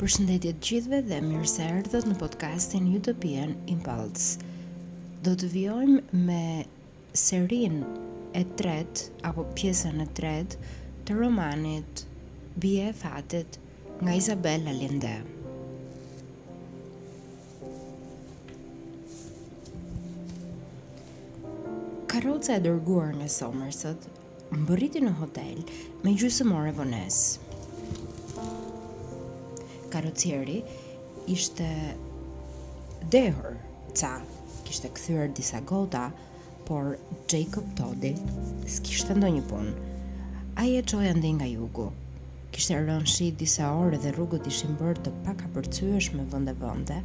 Përshëndetje të gjithëve dhe mirë se erdhët në podcastin Utopian Impulse. Do të vijojmë me serinë e tretë, apo pjesën e tretë, të romanit Bija e Fatit nga Isabel Allende. Karroca e dërguar nga Somerset mbërriti në hotel me gjysmë ore vonesë. Karrocieri ishte dehur, ca kishte kthyer disa gota, por Jacob Todi s'kishte ndonjë punë. Ai e çoi andej nga jugu. Kishte rënë shi disa orë dhe rrugët ishin bërë të pakapërcyeshme vende vende,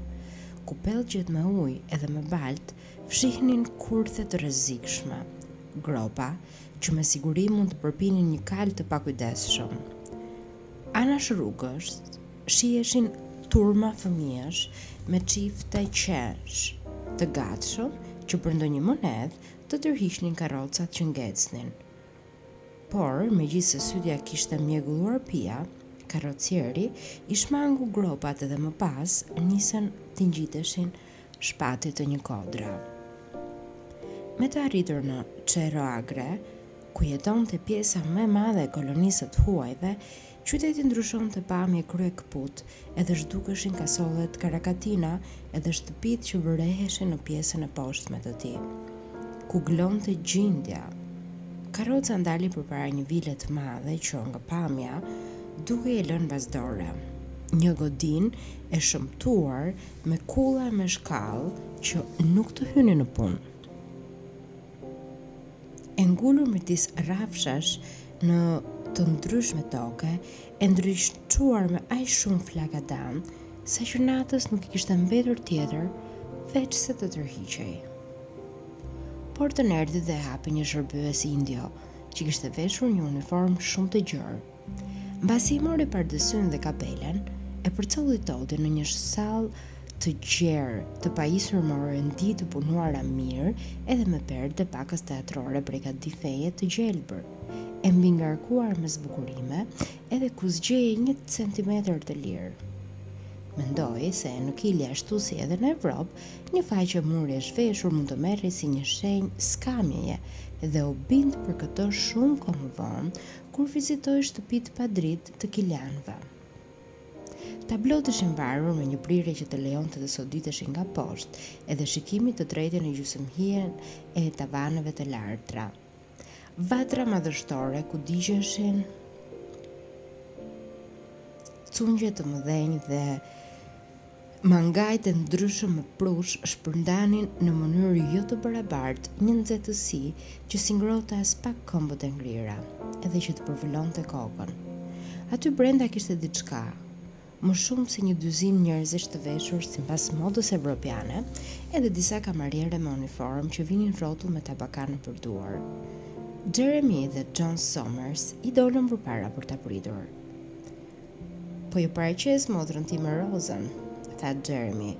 ku pellgjet me ujë edhe me baltë fshihnin kurthe të rrezikshme, gropa, që me siguri mund të përpinin një kalë të pakujdesshëm. Anash rrugës shiheshin turma fëmijësh me çifte qesh, të gatshëm që për ndonjë monedhë të tërhiqnin karrocat që ngecnin. Por, megjithëse sytë ia kishte mjegulluar pija, karrocieri i shmangu gropat dhe më pas nisën të ngjiteshin shpatit të një kodre. Me të arritur në Cerro Agre, ku jetonte pjesa më e madhe e kolonisë së të huajve, qyteti ndryshonte pamje kryekëput, edhe zhdukeshin kasollet karakatina edhe shtëpitë që vëreheshin në pjesën e poshtme të tij, ku gëlonte gjindja. Karroca ndali përpara një vile të madhe që, nga pamja, dukej e lënë mbas dore. Një godinë e shëmtuar Me kulla e me shkallë që nuk të hynin në punë. E ngulur midis rrafshesh të ndryshme toke, e ndriçuar me aq shumë flakadanë, sa që natës nuk i kishte mbetur tjetër, veçse të tërhiqej. Portën erdhi dhe e hapi një shërbyes indio, që kishte veshur një uniformë shumë të gjerë, Mbasi i mori pardesynë dhe kapelen, e përcolli Todin në një sallë të gjerë, të pajisur me orendi të punuara mirë, edhe me perde pakëz teatrore prej kadifeje të gjelbër, e mbingarkuar me zbukurime, edhe ku s'gjeje një centimetër të lirë. Mendoi se në Kili ashtu si edhe në Evropë, një faqe muri e zhveshur mund të merrej si një shenjë skamjeje dhe u bind për këtë shumë kohë më vonë, Kur vizitoi shtëpitë pa dritë të kilianëve. Tablot ishin varur me një prirje që të lejonte të soditeshin nga poshtë, edhe shikimi të tretej në gjysëmhijen e tavaneve të larta. Vatra madhështore ku digjeshin cungje të mëdhenj dhe Mangajt e ndryshëm me prush shpërndanin në mënyrë jo të barabartë një nxehtësi që s'i ngrohte aspak këmbët e ngrira, edhe që të përvëlonte kokën. Aty brenda kishte diçka, më shumë se një dyzinë njerëzish të veshur sipas modës evropiane, edhe disa kameriere me uniformë që vinin rrotull me tabaka nëpër duar. Xheremi dhe Xhon Somers i dolën përpara për ta pritur. Po ju paraqes motrën time, Rozën, tha Xheremi,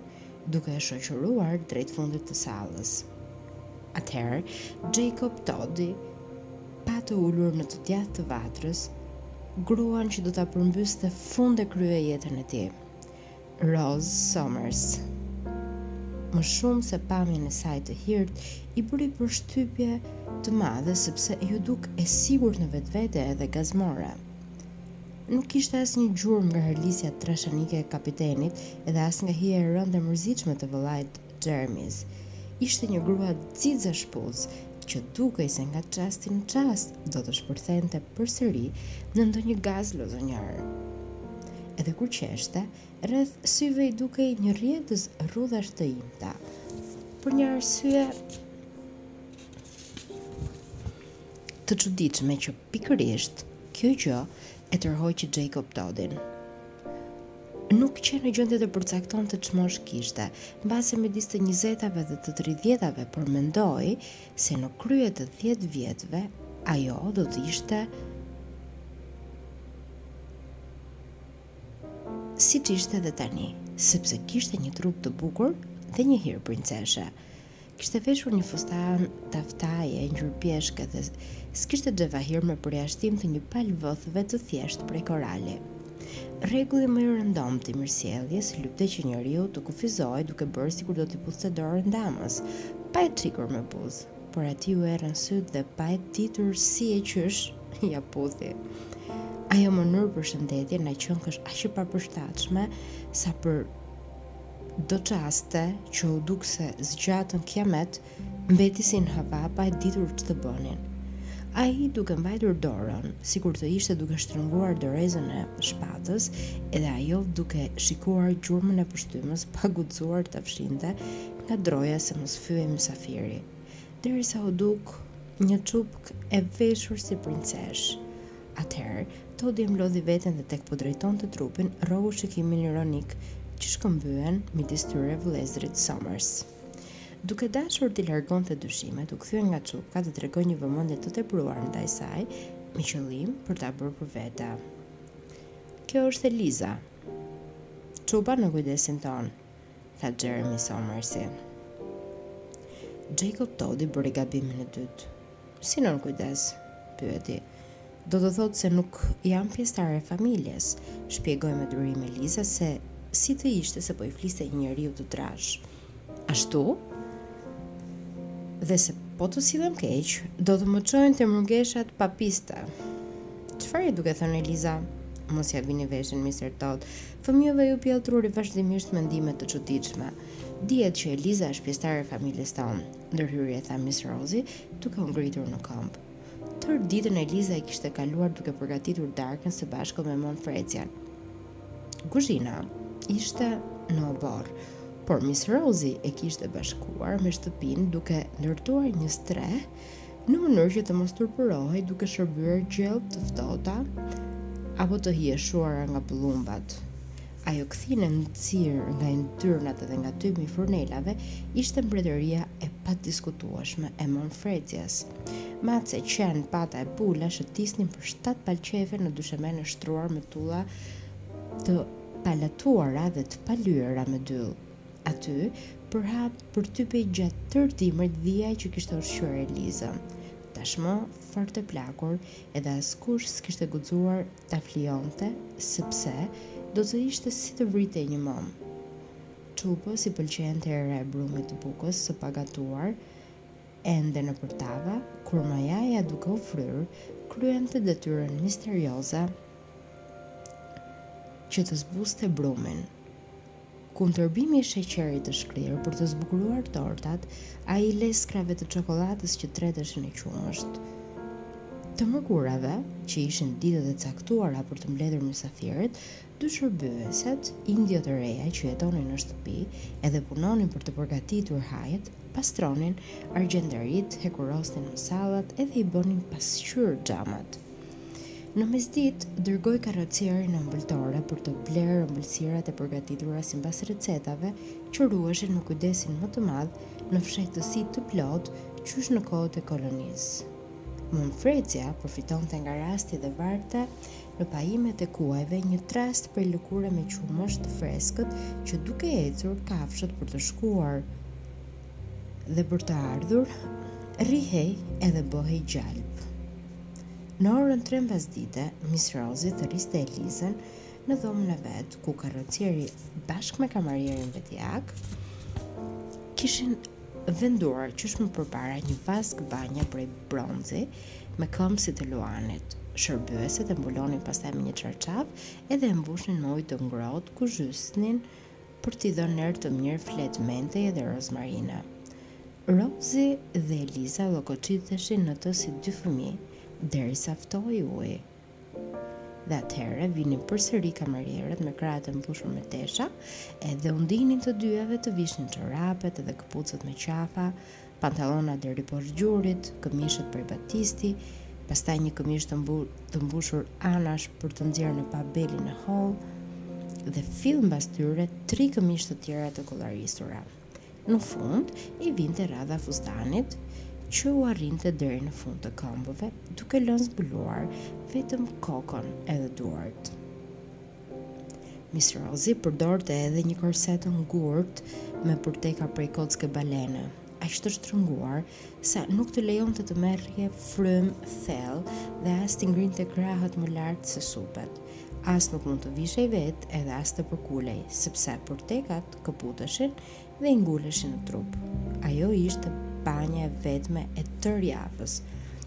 duke e shoqëruar drejt fundit të sallës. Atëherë, Xhejkob Todi pa të ulur në të djathtë të vatrës gruan që do ta përmbyste fund e krye jetën e tij. Roz Somers, më shumë se pamja e saj e hirtë, i bëri përshtypje të madhe sepse iu duk e sigurt në vetvete edhe gazmore. Nuk kishte asnjë gjurmë nga harlisja trashanike e kapitenit edhe as nga hija e rëndë e mërzitshme e të vëllait Xheremi, ishte një grua xixë e shpuzë që dukej se nga çasti në çast do të shpërthente përsëri në ndonjë gaz lozonjar. Edhe kur qeshte, rreth syve i dukej një rrjetëz rrudhash të imta. Për një arsye të çuditshme qe pikërisht kjo gjë e tërhoqi Xhejkob Todin. Nuk qe në gjendje të përcaktonte ç'moshë kishte, mbase midis të njëzetave dhe të tridhjetave, por mendoi se në krye të dhjetë vjetëve ajo do të ishte siç ishte dhe tani, sepse kishte një trup të bukur dhe një hir princeshe. Kishte veshur një fustan taftaje ngjyrë pjeshke dhe s'kishte xhevahire me përjashtim të një palë vëthëve të thjeshtë prej korali. Rregulli më i rëndomtë i mirësjelljes lypte që njeriu të kufizohej duke bërë sikur do t'i puthte dorën damës, pa e çikur me buzë, por atij u errën sytë dhe pa e ditur si e qysh ia puthi. Ajo mënyrë përshëndetje na qënkësh aq e papërshtatshme sa për Do çaste që u duk se zgjatën kiamet, mbetën si në hava pa e ditur ç'të bënin. Ai duke mbajtur dorën, sikur të ishte duke shtrënguar dorezën e shpatës, edhe ajo duke shikuar gjurmën e pështymës pa guxuar ta fshinte nga droja se mos fyhej mysafiri. Derisa u duk një çupkë e veshur si princeshë, Atëherë, Todi e mblodhi veten dhe tek po drejtonte trupin, rroku shikimin ironik që shkëmbyen midis tyre vëllezërit Somers. Duke dashur t'i largonte dyshimet, u kthye nga çupka dhe tregoi një vëmendje të tepruar ndaj saj, me qëllim për ta bërë për vete. Kjo është Eliza. Çupa në kujdesin tonë, tha Jeremy Somersi. Jacob Todi bëri gabimin e dytë. Si nën kujdes? pyeti. Do të thotë se nuk jam pjesëtare e familjes, shpjegoi me durim Eliza se si të ishte se po i fliste një njeriu të trashë. Ashtu? Dhe se po të sillem keq, do të më çojnë te murgeshat papiste. Çfarë je duke thënë Eliza? Mos ia vini veshin, Mister Todd. Fëmijëve u pjell truri vazhdimisht mendime të çuditshme. Dihet që Eliza është pjesëtare e familjes tonë. ndërhyri e tha Mis Rozi, duke u ngritur në këmbë. Tërë ditën Eliza e kishte kaluar duke përgatitur darkën së bashku me Mon Frecian. Kuzhina ishte në oborr, por Mis Rozi e kishte bashkuar me shtëpinë duke ndërtuar një strehë në mënyrë që të mos turpërohej duke shërbyer gjellë të ftohta apo të hijeshuara nga pëllumbat. Ajo kthinë e nxirë nga yndyrnat dhe nga tymi i furnelave ishte mbretëria e padiskutueshme e Mon Frecias. Mace, qen, pata e pula shëtisnin për shtatë palë qejfe në dyshemenë e shtruar me tulla të palatuara dhe të palyera me dyll. Aty, përhapërtypej gjatë tërë dimrit dhia që kishte ushqyer Elizën. Tashmë, fort e plakur, e që askush s'kishte guxuar Ta flijonte, sepse do të ishte si të vritej një mëmë. Çupës i pëlqente era e brumit të bukës së pagatuar, ende nëpër tava, kur majaja duke u fryrë, kryente detyrën misterioze që të zbuste brumin. Kundërmimi i sheqerit të shkrirë për të zbukuruar tortat, ai i leskrave të çokollatës që treteshin në qumësht, të mërkurave, që ishin ditët e caktuara për të mbledhur mysafirët, dy shërbyeset, indio të reja që jetonin në shtëpi, dhe punonin për të përgatitur hajet, pastronin argjendaritë, hekurosnin mësallat dhe i bënin pasqyrë xhamat. Në mesditë, dërgohej karrocieri në ëmbëltore për të blerë ëmbëlsirat e përgatitura sipas recetave që ruheshin me kujdesin më të madh në fshehtësi të plotë qysh në kohët e kolonisë. Mon Frecia përfitonte nga rasti dhe varte në pajimet e kuajve një trastë prej lëkure me qumësht të freskët që duke ecur kafshët për të shkuar dhe për të ardhur, rrihej edhe bëhej gjalpë. Në orën tre mbasdite, Miss Rozi thërriste Elizën në dhomën e vet, ku karrocieri bashkë me kamarierin vetiak kishin venduar qysh më përpara një vaskë banje prej bronzi me këmbë si të luanit. Shërbyeset e mbulonin pastaj me një çarçaf edhe e mbushnin me ujë të ngrohtë ku zhysnin Për t'i dhënë erë të mirë fletë menteje dhe rozmarine. Rozi dhe Eliza llokoçiteshin në të si dy fëmijë derisa ftohej uji. Dhe atëherë vinin përsëri kamerieret me krahët e mbushur me tesha edhe u ndihnin të dyjave të vishnin çorapet edhe këpucët me qafa pantallona deri poshtë gjurit, këmishët prej batisti, pastaj një këmishë të, mbu, të mbushur anash për të nxjerrë në pah belin e hollë, dhe fill mbas tyre tri këmishë të tjera të kollarisura. Në fund, i vinte radha fustanit, që u arrinte deri në fund të këmbëve, duke lënë zbuluar vetëm kokën edhe duart. Miss Rozi përdorte edhe një korsetë të ngurtë me përteka prej kocke balene, aq të shtrënguar sa nuk të lejonte të merrje frymë thellë dhe as t'i ngrinte krahët më lart se supet. As nuk mund të vishej vetë edhe as të përkulej, sepse përtekat këputeshin dhe i nguleshin në trup. Ajo ishte banja e vetme e tërë javës,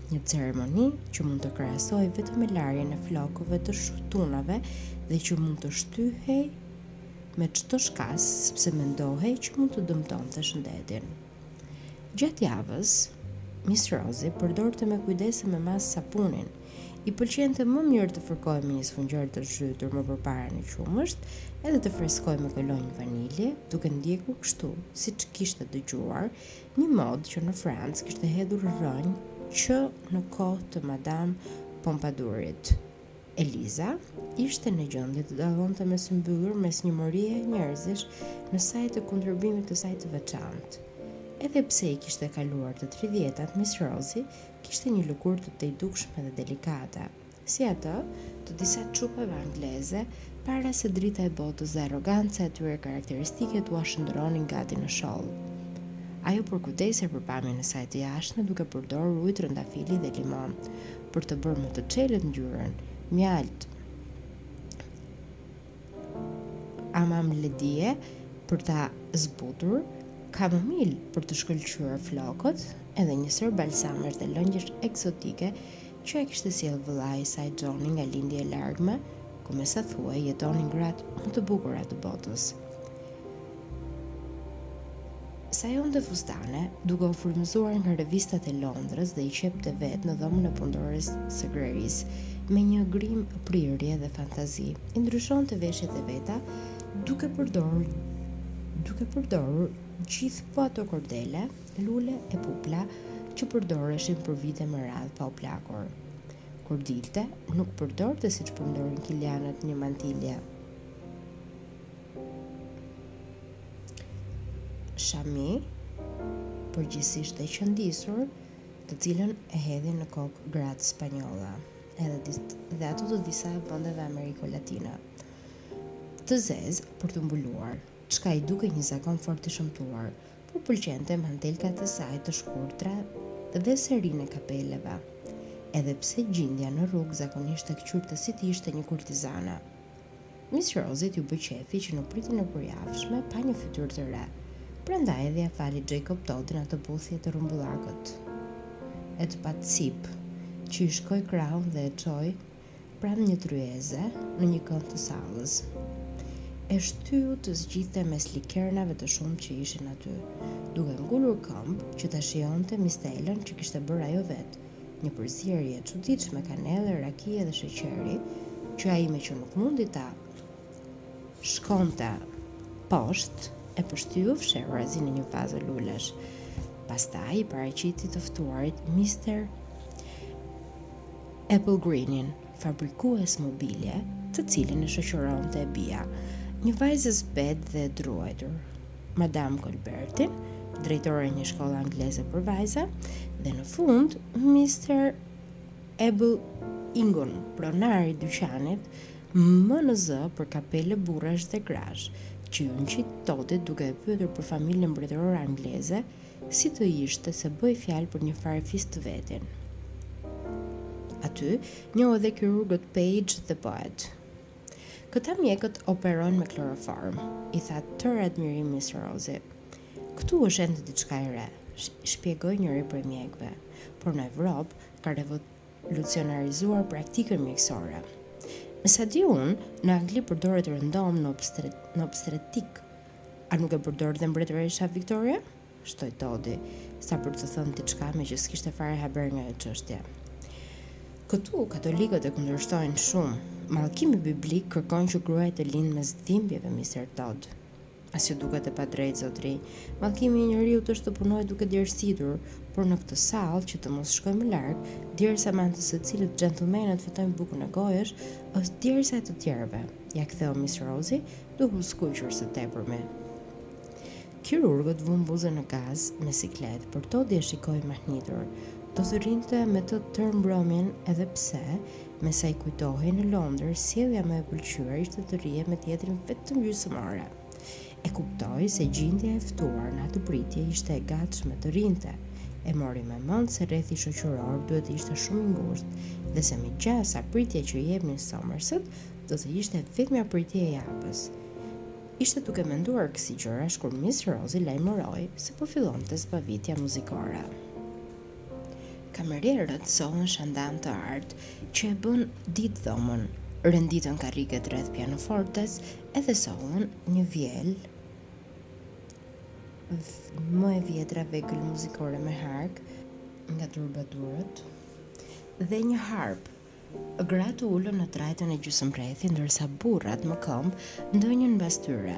një ceremoni që mund të krahasohej vetëm me larjen e flokëve të shtunave dhe që mund të shtyhej me çdo shkas, sepse mendohej që mund të dëmtonte shëndetin. Gjatë javës, Miss Rozi përdorte me kujdes e me masë sapunin, I pëlqente më mirë të fërkohej me një sfungjer të zhytur më përpara në qumësht edhe të freskohej me kolonjë vanilje, duke ndjekur kështu, siç kishte dëgjuar, një modë që në Francë kishte hedhur rrënjë që në kohë të Madame Pompadurit. Eliza ishte në gjendje ta dallonte me sy mbyllur mes një morie njerëzish në sajë të kundërmimit të saj të veçantë. Edhe pse i kishte kaluar të tridhjetat, Miss Rozi Kishte një lëkurë të tejdukshme dhe delikate, si atë të disa çupave angleze, para se drita e botës dhe arroganca e tyre karakteristike t'ua shëndërronin gati në shollë. Ajo përkujdesej për pamjen e saj të jashtme duke përdorur ujë trëndafili dhe limon, për të bërë më të çelët ngjyrën, mjaltë, hamamelide për ta zbutur, kamomil për të shkëlqyer flokët, edhe një sërë balsamesh dhe lëngjesh ekzotike që i kishte sjellë vëllai i saj Xhoni nga Lindja e Largme, ku me sa thuhej jetonin gratë më të bukura të botës. Sajonte fustane, duke u frymëzuar nga revistat e Londrës dhe i qepte vetë në dhomën e pundores së grerisë, me një grim prirje dhe fantazi, i ndryshonte veshjet e veta, duke përdorur duke përdorur gjithë po ato kordele, lule e pupla që përdoreshin për vite më radhë pa u plakur. Kur dilte, nuk përdorte siç përdornin kilianët një mantilje. Shami, përgjithësisht e qëndisur, të cilën e hedhin në kokë gratë spanjolla, edhe dhe ato të disa vendeve ameriko-latina. Të zezë për t'u mbuluar, çka i dukej një zakon fort të shëmtuar, por pëlqente mantelkat e saj të shkurtra dhe serinë e kapeleve, edhe pse gjindja në rrugë zakonisht e këqyrte si të ishte një kurtizane. Mis Rozit iu bë qejfi që në pritjen e përjavshme pa një fytyrë të re. Prandaj edhe ia fali Xhejkob Todit atë puthje të rrumbullakët e të pacipë që i dha, i shkoi krahun dhe e çoi pranë një tryeze në një kënd të sallës. E shtyu të zgjidhte mes likerëve të shumtë që ishin aty, duke ngulur këmbë që ta shijonte mistelën që kishte bërë ajo vetë, një përzierje e çuditshme kanelle, rakie dhe sheqeri, që ai meqë nuk mundi ta shkonte poshtë, e pështyu fshehurazi në një vazë lulesh. Pastaj i paraqiti të ftuarit Mister Epëllgrenin. fabrikues mobilje, të cilin e shoqëronte e bija, një vajzë e zbehtë dhe e druajtur, Madam Kolbertin, drejtore e një shkolle angleze për vajza, dhe në fund, Mister Ebelingun, pronar i dyqanit më në zë për kapele burrash dhe grash, që iu ngjit Todit duke e pyetur për familjen mbretërore angleze, Si të ishte se bëhej fjalë për një farefis të vetin. Aty, njohu edhe kirurgët Page dhe Poet. Këta mjekët operojnë me kloroform, i tha tërë admirim Mis Rozi. Këtu është ende diçka e re, shpjegoi njëri prej mjekëve, por në Evropë ka revolucionarizuar praktikën mjekësore. Me sa di unë, në Angli përdoret rëndom në obstet në obstetrikë, A nuk e përdori dhe mbretëresha Viktoria? shtoi Todi, sa për të thënë diçka meqë s'kishte fare haber nga çështja. Këtu katolikët e kundërshtojnë shumë. Mallkimi biblik kërkon që gruaja të lindë mes dhimbjeve, mister Tod. A s'ju duket e padrejtë, zotëri? Mallkimi i njeriut është të punojë duke djersitur, por në këtë sallë, që të mos shkojmë larg, djersa me anë të së cilët xhentlmenët fitojnë bukën e gojës, është djersa e të tjerëve. Ia ktheu Miss Rosie, Duke u skuqur së tepërmi. Kirurgët vunë buzën në gaz me siklet, por Todi e shikoi mahnitur. Do të rrinte me të tërë mbrëmjen edhe pse, me sa i kujtohej në Londër, sjellja më e pëlqyer ishte të rrihej me tjetrin vetëm gjysmë ore. E kuptoi se gjindja e ftuar në atë pritje ishte e gatshme të rrinte. E mori me mend se rrethi shoqëror duhet të ishte shumë i ngushtë dhe se me gjasa pritja që jepnin Somersët Do të ishte e vetmja pritje e javës. Ishte duke menduar kësi gjërash kur Miss Rozi lajmëroi se po fillonte zbavitja muzikore. Kamererët sollën shandanë të artë që e bënë ditë dhomën, renditën karriget rreth pianofortes edhe sollën një vjel më e vjetra vegël muzikore me hark nga trubadurët dhe një harpë Gratë u ulën në trajtën e një gjysmërrethi, ndërsa burrat më këmbë ndenjën mbas tyre.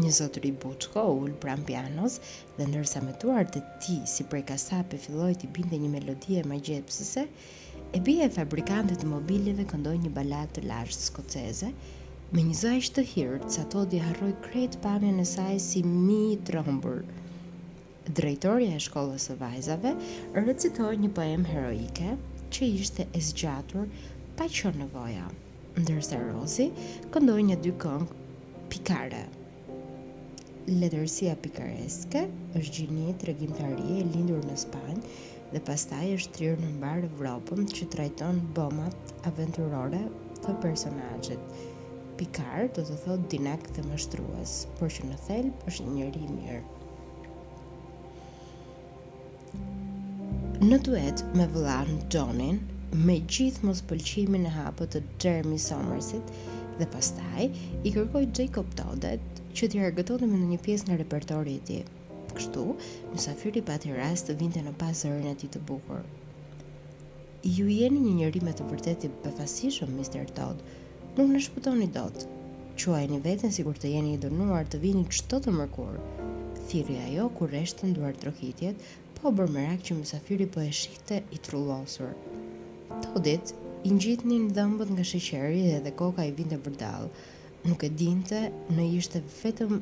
Një zotëri buçko u ul pranë pianos dhe ndërsa me duart e tij si prej kasape filloi t'i binte një melodie magjepsëse, e bija e fabrikantit të mobiljeve këndoi një baladë të lashtë skoceze me një zë aq të hirtë sa Todi harroi krejt pamjen e saj si mi i trembur. Drejtorja e shkollës së vajzave recitoi një poemë heroike që ishte e zgjatur pa qenë nevoja, ndërsa Rozi këndoi një dy këngë pikare. Letërsia pikareske është gjini tregimtari e lindur në Spanjë dhe pastaj e shtrirë në mbarë Evropën që trajton bëmat aventurore të personazhit. Pikar do të thotë dinak dhe mashtrues, por që në thelb është njeri i mirë. Në duet me vëllanë Xhonin, me gjithë mospëlqimin e hapët të Xheremi Somersit dhe pastaj i kërkoi Xhekob Todit që t'i argëtonte me ndonjë pjesë nga repertori i tij. Kështu, mysafiri pati rast të vinte në pah zërin e tij të bukur. Ju jeni një njeri me të vërtetë i befasishëm, Mister Tod. Nuk na shpëtoni dot. Quajeni veten sikur të jeni i dënuar të vini çdo të mërkurë, thirri ajo kur reshtën duartrokitjet, pa u bërë merak që mysafiri po e shihte i trullosur. Todit i ngjitnin dhëmbët nga sheqeri dhe koka i vinte vërdallë. Nuk e dinte në ishte vetëm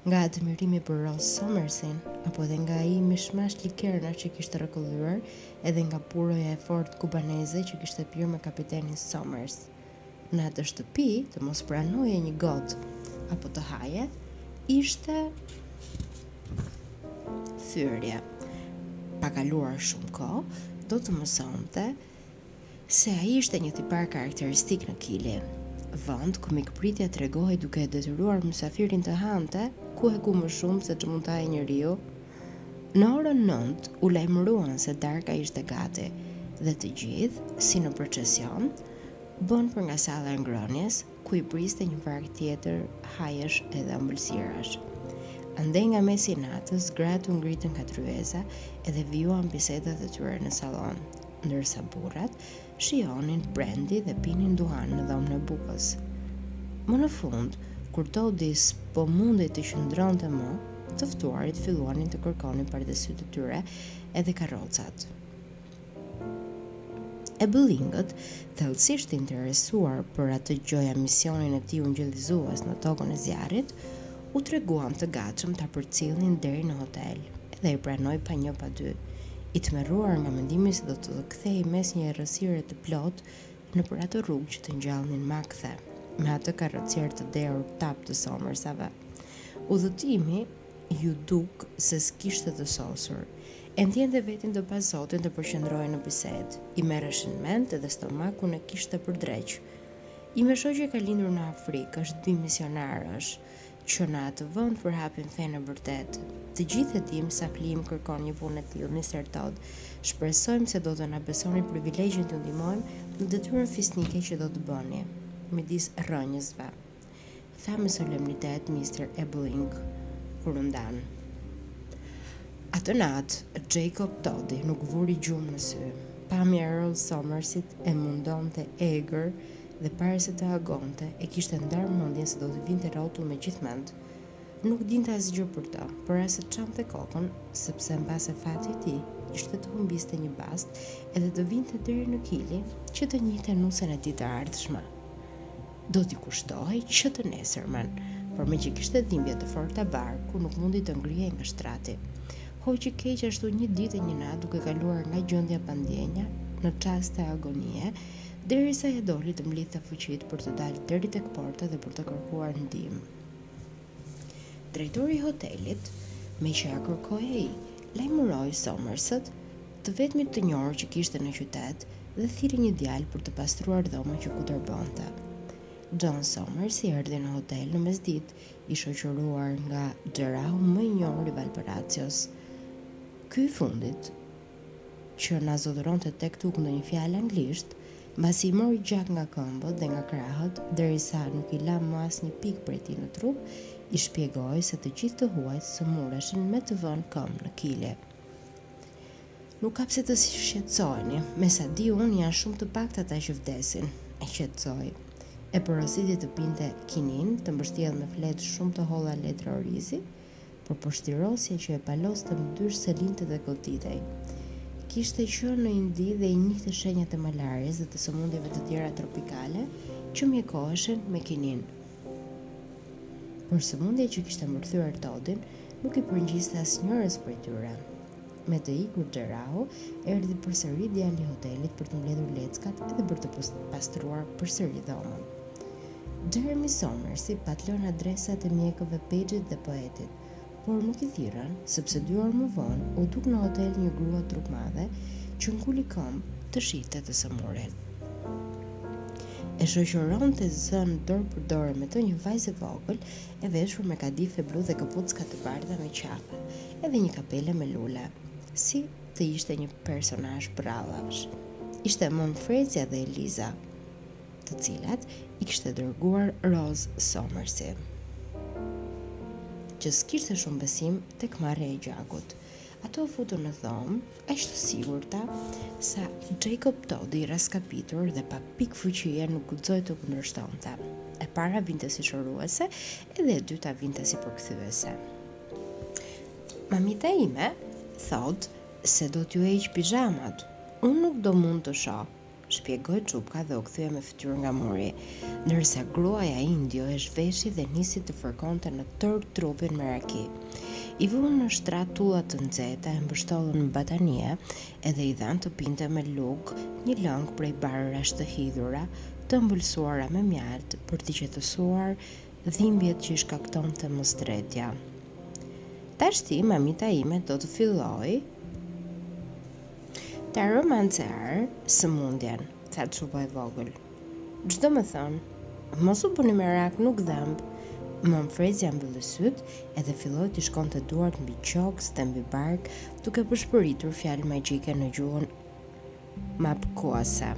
Nga admirimi për Roz Somersin, apo edhe nga ai mishmash likernash që kishte rrëkëllyer, edhe nga puroja e fortë kubaneze që kishte pirë me kapitenin Somers. Në atë shtëpi, të mos pranoje një gotë, apo të haje, ishte fyerje. Pa kaluar shumë kohë, do të mësonte se ai ishte një tipar karakteristik në Kili, vend ku mikpritja tregohej duke e detyruar mysafirin të hante ku e ku më shumë se ç'mund të hajë njeriu. Në orën nëntë u lajmërua se darka ishte gati dhe të gjithë, si në procesion, bënë për nga salla e ngrënies, ku i priste një varg tjetër hajesh edhe ëmbëlsirash. Andej nga mesi i natës, gratë u ngritën nga tryeza edhe vijuan bisedat e tyre në sallon. ndërsa burrat shijonin brandy dhe pinin duhan në dhomën e bukës. Më në fund, kur Todi s'po mundej të qëndronte më, të ftuarit filluanin të kërkonin pardesytë e tyre edhe karrocat. Ebelingët, thellësisht interesuar për atë gjoja misionin e tij ungjillëzues në tokën e zjarrit, U treguan të gatshëm ta përcillnin deri në hotel dhe ai pranoi pa një pa dy, i tmerruar nga mendimi se do të kthehej mes një errësire të plotë nëpër ato rrugë që të ngjallnin makthe, me atë karrocier të dehur tap të Somersave. Udhëtimi iu duk se s'kishte të sosur. E ndjente veten të pazotin të përqendrohej në bisedë, i merreshin mend dhe stomakun e kishte për dreq. Ime shoqe ka lindur në Afrikë, është bijë misionarësh që në atë vend përhapin fenë e vërtetë. Të gjithë e dimë sa flijim kërkon një punë e tillë, Mister Todd. Shpresojmë se do të na besoni privilegjin t'ju ndihmojmë në detyrën fisnike që do të bëni midis rrënjësve. tha me solemnitet Mister Ebeling kur u ndanë. Atë natë, Jacob Todi nuk vuri gjumë në sy. Pamja e Rose Somersit e mundonte egër dhe para se të agonte, e kishte ndarë mendjen se do t'i vinte rrotull me gjithë mend. Nuk dinte asgjë për të, por as e çante kokën, sepse mbase fati i tij ishte të humbiste një bast edhe të vinte deri në Kili që të njihte nusen e tij të ardhshme. Do t'i kushtohej që të nesërmen, por meqë kishte dhimbje të forta barku nuk mundi të ngrihej nga shtrati. Hoqi keq ashtu një ditë e një natë duke kaluar nga gjendja pa ndjenja, në çaste agonie, derisa ia doli të mblidhte fuqitë për të dalë deri tek porta dhe për të kërkuar ndihmë. Drejtori i hotelit, meqë ia kërkoi ai, lajmëroi Somersët, të vetmit të njohur që kishte në qytet, dhe thirri një djalë për të pastruar dhomën që kutërbonte. John Somersi erdhi në hotel në mesditë, i shoqëruar nga xherahu më i njohur i Valparaisos. Ky i fundit që na zotëronte tek tuk ndonjë fjalë anglisht, mbasi i mori gjak nga këmbët dhe nga krahët, derisa nuk i la më asnjë pikë prej tij në trup, i shpjegoi se të gjithë të huajt sëmureshin me të vënë këmbë në Kile. Nuk ka pse të shqetësoheni, me sa di unë janë shumë të paktë ata që vdesin, e qetësoi. E porositi të pinte kininë, të mbështjellë me fletë shumë të holla letra orizi, por pështirosja që e paloste më dysh s'e linte të gëlltitej. Kishte qenë në Indi dhe i njihte shenjat e malaries dhe të sëmundjeve të tjera tropikale që mjekoheshin me kininë. Por sëmundja që kishte mbërthyer Todin nuk i përngjiste asnjërës prej tyre. Me të ikur xherahu, erdhi përsëri djali i hotelit për të mbledhur leckat edhe për të pastruar përsëri dhomën. Xheremi Somersi pat lënë adresat e mjekëve Pejxhit dhe Poetit, por nuk i thirrën, sepse dy orë më vonë u duk në hotel një grua trupmadhe që nguli këmbë të shihte të sëmurin. E shoqëronte zënë dorë për dore me të një vajzë e vogël, e veshur me kadife blu dhe këpucka të bardha me qafë, edhe një kapele me lule, si të ishte një personazh përrallash. Ishte Mëmë Frezja dhe Eliza, të cilat i kishte dërguar Roz Somersi, që s'kishte shumë besim tek marrja e gjakut. Ato u futën në dhomë, aq të sigurta sa Jacob Todi i raskapitur dhe pa pikë fuqie nuk guxoi të kundërshtonte. E para vinte si shëruese, edhe e dyta vinte si përkthyese. Mamita ime thotë se do t'ju heqë pizhamat. Unë nuk do mund të shoh, shpjegoi çupka dhe u kthye me fytyrë nga muri, ndërsa gruaja indio e zhveshi dhe nisi të fërkonte në tërë trupin me raki. I vunë në shtrat tulla të nxehta, e mbështollën në batanie edhe i dhanë të pinte me lugë një lëng prej barërash të hidhura, të ëmbëlsuara me mjaltë për t'i qetësuar dhimbjet që i shkaktonte mostretja. Tashti mamita ime do të fillojë ta romancear sëmundjen, tha çupa e vogël. Ç'do me thënë, mos u bëni merak, nuk dhëmb. Mëmë Frezja mbylli sytë edhe filloi të shkonte duart mbi gjoks dhe mbi bark, duke pëshpëritur fjalë magjike në gjuhën Mapkuese,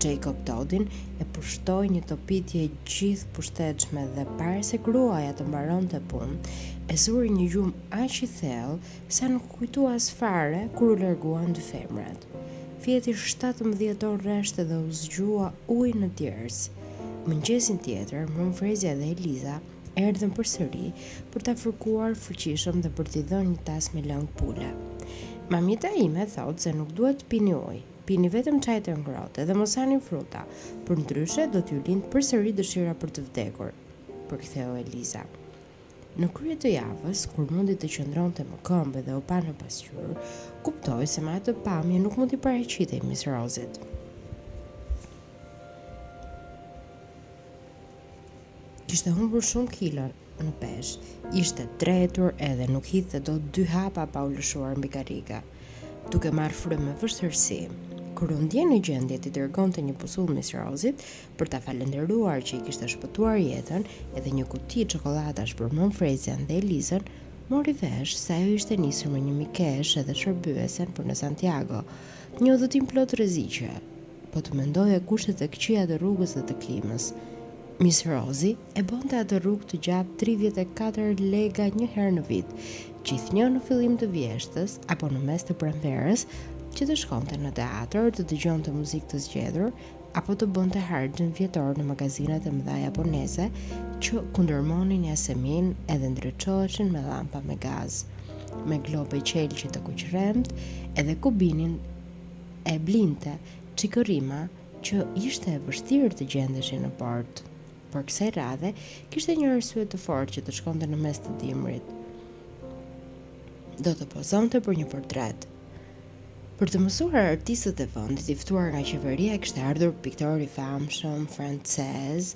Jacob Todin e pushtoi një topitje gjithëpushtetshme dhe para se gruaja të mbaronte punë, e zuri një gjumë aq i thellë sa nuk u kujtua asfare kur u larguan dy femrat. Fjeti shtatëmbëdhjetë orë rresht dhe u zgjua ujë në djersë. Mëngjesin tjetër, Mëmë Frezja dhe Eliza erdhën përsëri për ta fërkuar fuqishëm dhe për t'i dhënë një tas me lëng pule. Mamita ime thotë se nuk duhet të pini ujë, pini vetëm çaj të ngrohtë dhe mos hani fruta, përndryshe do t'ju lindë përsëri dëshira për të vdekur, përktheu Eliza. Në krye të javës, kur mundi të qëndronte më këmbë dhe u pa në pasqyrë, kuptoi se me atë pamje nuk mund t'i paraqitej Miss Rozit. Kishte humbur shumë kilo në peshë, ishte tretur edhe nuk hidhte dot dy hapa pa u lëshuar mbi karrika, duke marrë frymë me vështërsi. Kur u ndje në gjendje t'i dërgonte një pusullë Miss Rozit për ta falënderuar që i kishte shpëtuar jetën edhe një kuti çokollatash për Mama Frezian dhe Elizën, mori vesh se ajo ishte nisur me një mikeshë edhe shërbyesen për në Santiago, një udhëtim plot rreziqe. Po të mendoje kushtet e këqia të rrugës dhe të klimës. Mis Rozi e bënte atë rrugë të gjatë 34 lega një herë në vit, gjithnjë në fillim të vjeshtës apo në mes të pranverës, që të shkonte në teatër, të dëgjonte muzikë të zgjedhur apo të bënte harxhin vjetor në magazinat e mëdha japoneze që kundërmonin jasemin edhe ndriçoheshin me llampa me gaz, me globe qelqi të kuqremtë, edhe ku blinin e blinte çikërrima që ishte e vështirë të gjendeshin në port, por kësaj radhe kishte një arsye të fortë që të shkonte në mes të dimrit. Do të pozonte për një portret. Për të mësuar artistët e vendit i ftuar nga qeveria kishte ardhur piktori i famshëm francez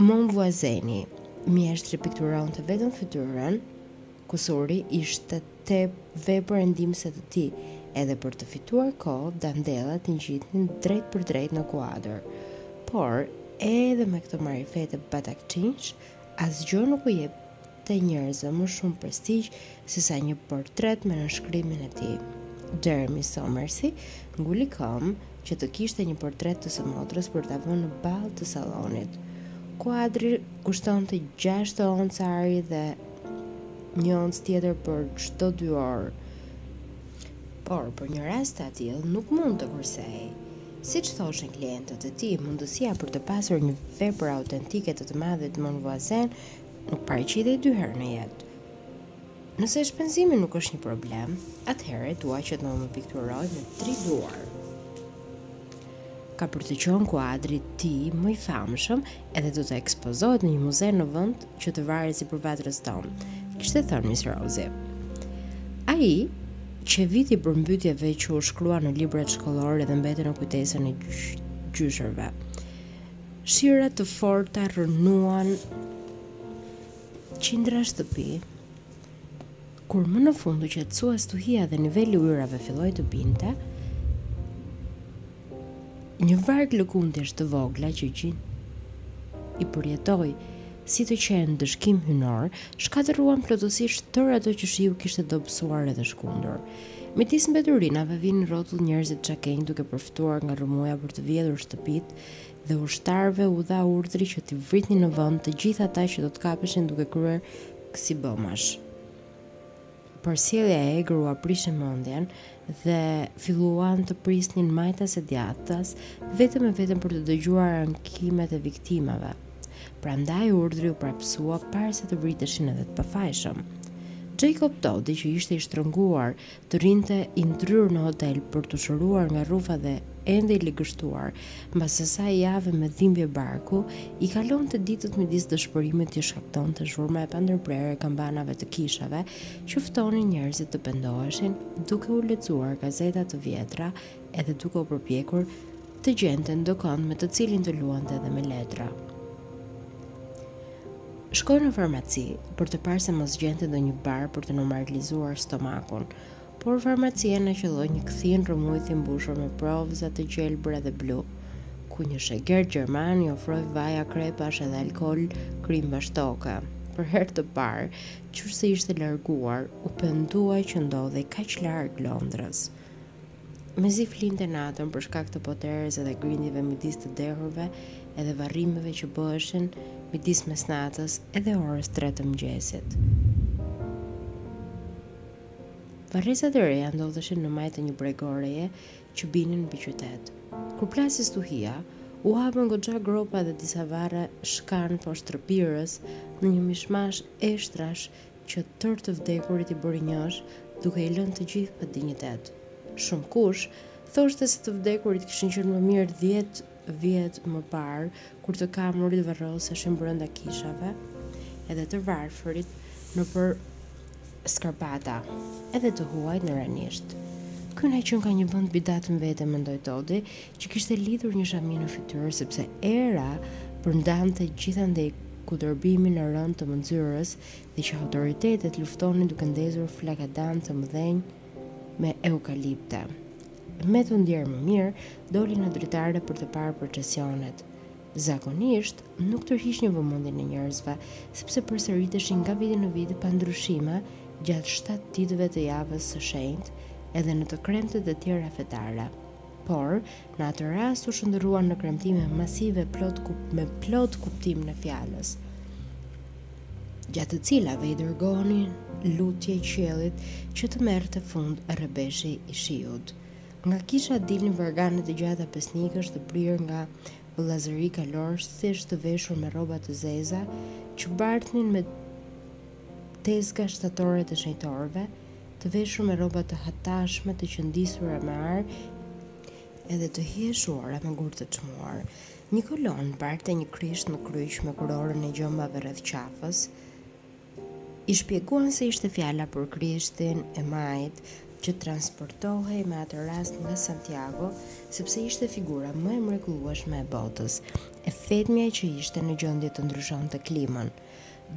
Monvuazeni, mjeshtri pikturonte vetëm fytyrën, kusuri ishte vepër e ndihmësve të tij, edhe për të fituar kohë dantellat i ngjitnin drejtpërdrejt në kuadër. Por, edhe me këto marifete batakçinjsh, asgjë nuk u jep te njerëzve më shumë prestigj sesa një portret me nënshkrimin e tij. Jeremy Somersi nguli këmbë që të kishte një portret të së motrës për ta vënë në ballë të sallonit. Kuadri kushtonte 6 oncë ari dhe një oncë tjetër për çdo dorë. Por për një rast të atillë nuk mund të kurseje. Siç thoshin klientët e tij, mundësia për të pasur një vepër autentike të të madhit Monvoisin Nuk paraqitej dy herë në jetë. Nëse shpenzimi nuk është një problem, atëherë dua që të më pikturojë me tri duar. Ka për të qenë kuadri i tij më i famshëm edhe do të ekspozohet në një muze në vend që të varet sipër vatrës tonë, kishte thënë Miss Rosie. Ai qe viti i përmbytjeve që u shkrua në librat shkollore dhe mbeti në kujtesën e gjyshërve. Shira të forta rrënuan qindra shtëpi. Kur më në fund u qetësua stuhia dhe niveli i ujërave filloi të binte, një varg lëkundjesh të vogla që Gjini përjetoi si të qenë ndëshkim hynor, shkatërruan plotësisht tërë ato që shiu kishte dobësuar edhe shkundur. Midis mbeturinave vinin rrotull njerëzit çakej duke përftuar nga rrëmuja për të vjedhur shtëpitë, dhe ushtarëve u dha urdhri që t'i vritnin në vend të gjithë ata që do të kapeshin duke kryer kësi bëmash. Por sjellja e egër ua prishi mendjen dhe filluan të prisnin majtas e djathtas vetëm e vetëm për të dëgjuar ankimet e viktimave. Prandaj urdhri u prapsua para se të vriteshin edhe të pafajshëm. Jacob Todi, që ishte i shtrënguar të rrinte i ndryrë në hotel për t'u shëruar nga rrufa dhe ende i ligështuar, mbas asaj jave me dhimbje barku, i kalonte ditët midis dëshpërimit që i shkaktonte zhurma e pandërprerë e kambanave të kishave që ftonin njerëzit të pendoheshin duke lexuar gazeta të vjetra edhe duke u përpjekur të gjente ndokënd me të cilin të luante dhe me letra. Shkoi në farmaci për të parë se mos gjente ndonjë bar për të normalizuar stomakun, por farmacia na qëlloi një kthinë rrëmujë e mbushur me provëza të gjelbra dhe blu, ku një shegert gjerman i ofroi vaj akrepash edhe alkool krimbash toke. Për herë të parë, qysh se ishte larguar, u pendua që ndodhej kaq larg Londrës. Mezi flinte natën për shkak të poterës edhe grindjeve midis të dehurve edhe varrimeve që bëheshin midis mesnatës edhe orës tre të mëngjesit. Varrezat e reja ndodheshin në majë të një bregoreje që binte mbi qytet. Kur plasi stuhia, u hapën goxha gropa dhe disa varre shkanë poshtë rrëpirës në një mishmash eshtrash që tërë të vdekurit i bëri njësh duke i lënë të gjithë pa dinjitet. Shumëkush thoshte se të vdekurit kishin qenë më mirë dhjetë vjet më parë kur të kamurit varroseshin brenda kishave edhe të varfërit nëpër skarpata, edhe të huajt në ranishte. Ky na qënka një vend bidat më vete, mendoi Todi, që kishte lidhur një shami në fytyrë sepse era përndante gjithandej kundërmimin e rëndë të mënxyrës dhe që autoritetet luftonin duke ndezur flakadanë të mëdhenj me eukalipte. Me të ndjerë më mirë, doli në dritare për të parë procesionet. Zakonisht, nuk tërhiqnin vëmendjen e njerëzve, sepse përsëriteshin nga viti në vit pa ndryshime gjatë 7 ditëve të javës së shenjtë edhe në të kremtet e tjera fetare. Por, në atë rast u shndërruan në kremtime masive plot me plot kuptimin e fjalës, gjatë të cilave i dërgonin lutje qiellit që të merrte fund rrebeshi i shiut. Nga kisha dilnin vargane të gjata besnikësh të prirë nga vëllazëri kalorësish të veshur me rroba të zeza që bartnin me Tezga shtatore të shenjtorëve, të veshur me rroba të hatashme, të qëndisura me ar edhe të hijeshuara me gurë të çmuar. Një kolonë barte një Krisht në kryq me kurorën e gjembave rreth qafës. I shpjeguan se ishte fjala për Krishtin e Majit që transportohej me atë rast nga Santiago, sepse ishte figura më e mrekullueshme e botës, e vetmja që ishte në gjendje të ndryshonte klimën.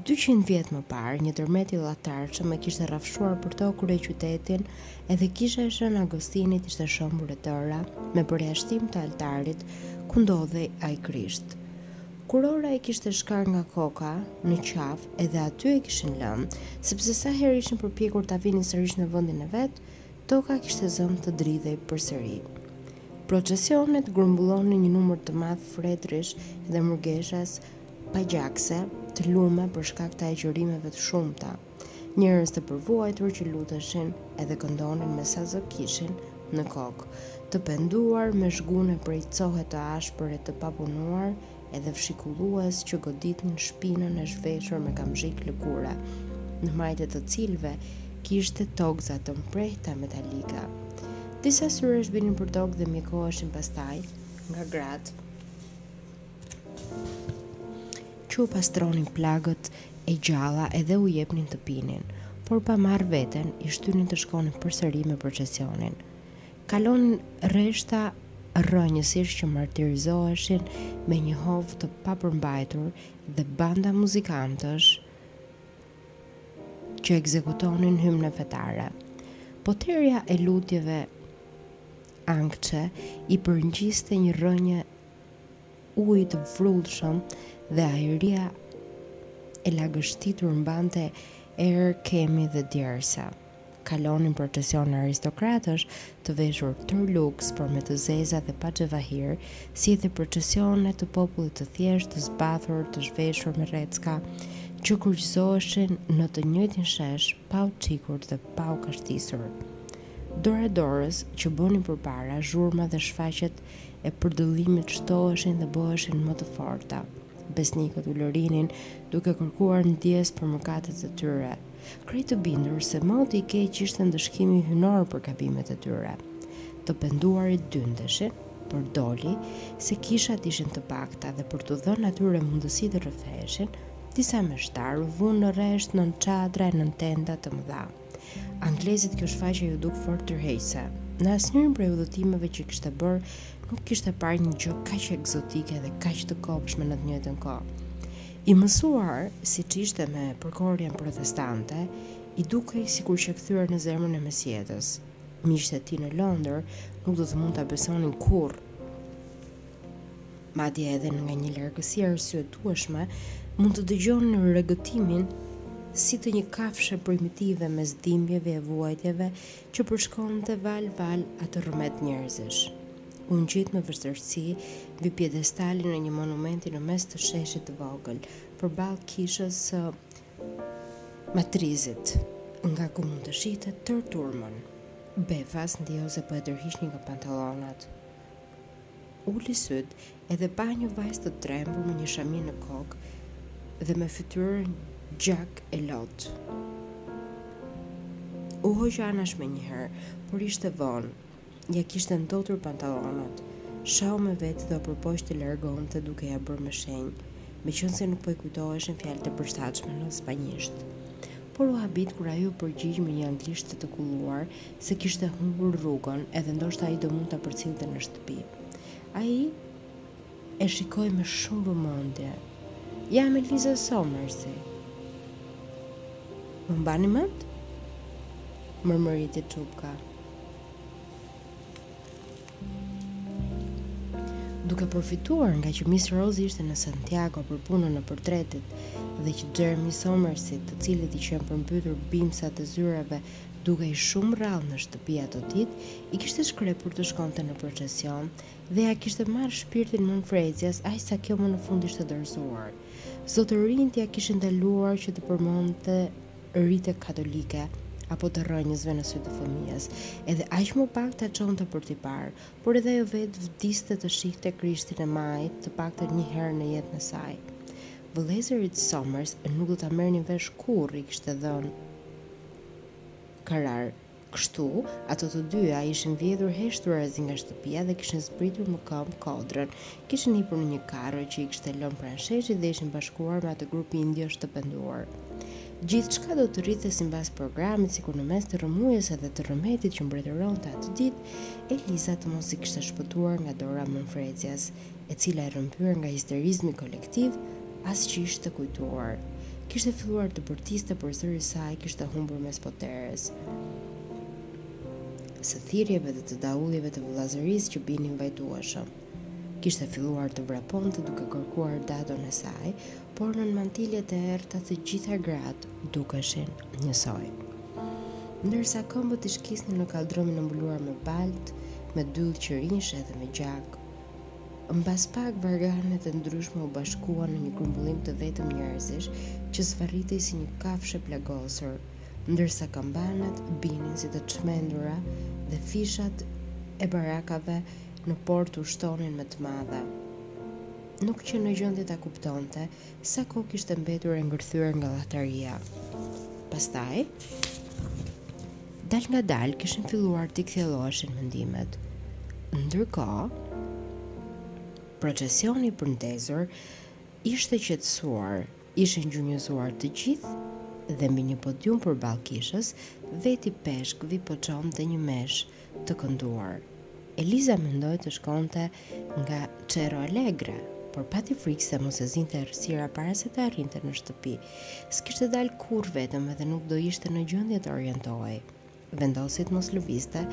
Dyqind vjet më parë, një tërmet i llahtarshëm e kishte rrafshuar përtokë kryeqytetin, edhe kisha e Shën Agostinit ishte shembur e tëra, me përjashtim të altarit ku ndodhej ai Krisht. Kurora i kishte shkarë nga koka, në qafë, edhe aty e kishin lënë, sepse sa herë ishin përpjekur ta vinin sërish në vendin e vet, toka kishte zënë të dridhej përsëri. Procesionet grumbullonin një numër të madh fretërish dhe murgeshash Pagjakse, të lume për shkak të agjërimeve të shumta, njerëz të përvuajtur që luteshin edhe këndonin me sa zë kishin në kokë, të penduar me zhgune prej cohe të ashpër e të papunuar, edhe fshikullues që goditnin shpinën e zhveshur me kamzhikë lëkure, në majat e të cilëve kishte tokëza të mprehta metalika. Disa syresh binin përtokë dhe mjekoheshin pastaj nga gratë. që u pastronin plagët e gjalla edhe u jepnin të pinin, por pa marrë veten, i shtynin të shkonin përsëri me procesionin. Kalonin rreshta rrënjësish që martirizoheshin me një hov të papërmbajtur dhe banda muzikantësh që ekzekutonin hymne fetare. Poterja e lutjeve ankçe i përngjiste një rrënje Uji të vrullshëm dhe ajria e lagështitur mbante erë kemi dhe djersa. Kalonin procesione aristokratësh, të veshur tërë luks, por me të zeza dhe pa xhevahir, si dhe procesione të popullit të thjeshtë, të zbathur, të zhveshur me rrecka, që kryqëzoheshin në të njëjtin shesh, pa u çikur dhe pa u kashtisur. Dora-dorës që bënin përpara zhurma dhe shfaqjet e përdëllimit shtoheshin dhe bëheshin më të forta. Besnikët ulërinin duke kërkuar ndjesë për mëkatet e tyre, krejt të bindur se moti i keq ishte ndëshkimi hyjnor për gabimet e tyre. Të penduarit dyndeshin, por doli se kishat ishin të pakta dhe për t'u dhënë atyre mundësi të rrëfeheshin, disa meshtarë u vunë në rresht nën çadra e nën tenda të mëdha. Anglezit kjo shfaqje iu duk fort tërheqëse. Në asnjërin prej udhëtimeve që kishte bërë, nuk kishte parë një gjë kaq ekzotike dhe kaq të kopshme në të njëjtën kohë. I mësuar, siç ishte me përkorjen protestante, i dukej sikur qe kthyer në zemrën e mesjetës. Miqtë e tij në Londër nuk do të mund ta besonin kurrë. Madje edhe nga një largësi arsyetueshme mund të dëgjonte regëtimin si të një kafshe primitive mes dhimbjeve e vuajtjeve që përshkonte valë-valë atë rrëmet njerëzish. U ngjit me vështirësi mbi piedestalin e një monumenti në mes të sheshit të vogël, përballë kishës së Matrizit, nga ku mund të shihte tërë turmën. Befas ndjeu se po e tërhiqnin nga pantalonat. Uli sytë edhe pa një vajzë të trembur me një shami në kokë dhe me fytyrën gjak e lot. U hoq anash menjëherë, por ishte vonë, ia kishte ndotur pantalonat, shau me vete dhe u përpoq ta largonte duke ia bërë me shenjë, meqenëse nuk po i kujtoheshin fjalët e përshtatshme në spanjisht. Por u habit kur ajo iu përgjigj me një anglishte të kulluar se kishte humbur rrugën edhe ndoshta ai do mund ta përcillte në shtëpi. Ai e shikoi me shumë vëmendje. Jam Eliza Somersi. Më mbani mend? Mërmëriti çupka. Duke përfituar ngaqë Miss Rose ishte në Santiago për punën e portretit dhe që Jeremy Somersi, të cilit i qenë përmbytur bimsat e zyrave Dukej shumë rrallë në shtëpi ato ditë, i kishte shkrepur të shkonte në procesion dhe ia kishte marrë shpirtin mëmë Frezias aq sa kjo më në fund ishte dorëzuar. Zotërinjtë ia kishin ndaluar që të përmendte rite katolike apo të rrënjësve në sy të fëmijës, edhe aq më pak ta çonte për t'i parë, por edhe ajo vetë vdiste të shihte Krishtin e Majit të paktën një herë në jetën e saj. Vëllezërit Somers nuk do ta merrnin vesh kurrë, i kishte dhënë. karar. Kështu, ato të dyja ishin vjedhur heshturazi nga shtëpia dhe kishin zbritur më këmbë kodrën. Kishin hipur në një karro që i kishte lënë pranë sheshit dhe ishin bashkuar me atë grup indiosh të penduar. Gjithçka do të rridhte simbas programit, sikur në mes të rrëmujës edhe të rrëmetit që mbretëronte atë ditë, Eliza të mos i kishte shpëtuar nga dora e Mëmë Frezjas. e cila e rrëmbyer nga histerizmi kolektiv, as që ishte kujtuar. Kishte filluar të bërtiste por zëri i saj kishte humbur mes poteres së thirrjeve dhe të daulleve të vëllazërisë që binin vajtueshëm. Kishte filluar të vraponte duke kërkuar Dadon e saj, por nën mantiljet e errëta të gjitha gratë dukeshin njësoj. Ndërsa këmbët i shkisnin në kalldrëmin e mbuluar me baltë, me dyllë qirinjsh edhe me gjak, Mbas pak, varganet e ndryshme u bashkuan në një grumbullim të vetëm njerëzish që zvarritej si një kafshë e plagosur, ndërsa kambanat binin si të çmendura dhe fishat e barakave në port ushtonin me të madhe. Nuk qe në gjendje ta kuptonte Sa kohë kishte mbetur e ngërthyer nga llahtaria. Pastaj, dalëngadalë kishin filluar t'i kthjelloheshin mendimet. Ndërkohë, procesioni i përndezur ishte qetësuar, ishin gjunjëzuar të gjithë dhe mbi një podium përballë kishës, vetë ipeshkvi po çonte një meshë të kënduar. Eliza mendoi të shkonte nga Cerro Alegre, por pati frikë se mos e zinte errësira para se të arrinte në shtëpi. S'kishte dalë kurrë vetëm edhe nuk do ishte në gjendje të orientohej. Vendosi të mos lëvizte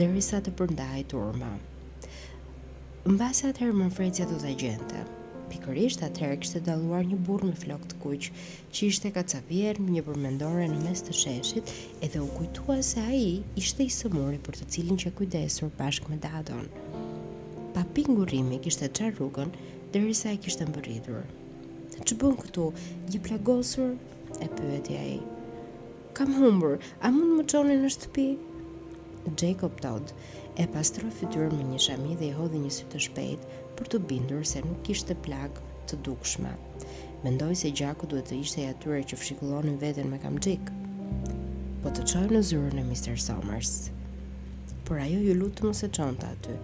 derisa të përndahej turma. Mbase atëherë Mëmë Frezja do ta gjente. Pikërisht atëherë kishte dalluar një burrë me flokë të kuq, Që ishte kacavjerrë në një përmendore në mes të sheshit edhe u kujtua se ai ishte i sëmuri për të cilin qe kujdesur bashkë me Dadon. Pa pikë ngurrimi kishte çarë rrugën derisa e kishte mbërritur. Ç'bën këtu, je plagosur? e pyeti ai. Kam humbur, a mund të më çoni në shtëpi? Jacob Todd e pastroi fytyrën me një shami dhe i hodhi një sy të shpejtë për t'u bindur se nuk kishte plagë të dukshme. Mendoi se gjaku duhet të ishte i atyre që fshikullonin veten me kamxhik. Po të çoj në zyrën e Mr. Somers. Por ajo iu lut të mos e çonte aty,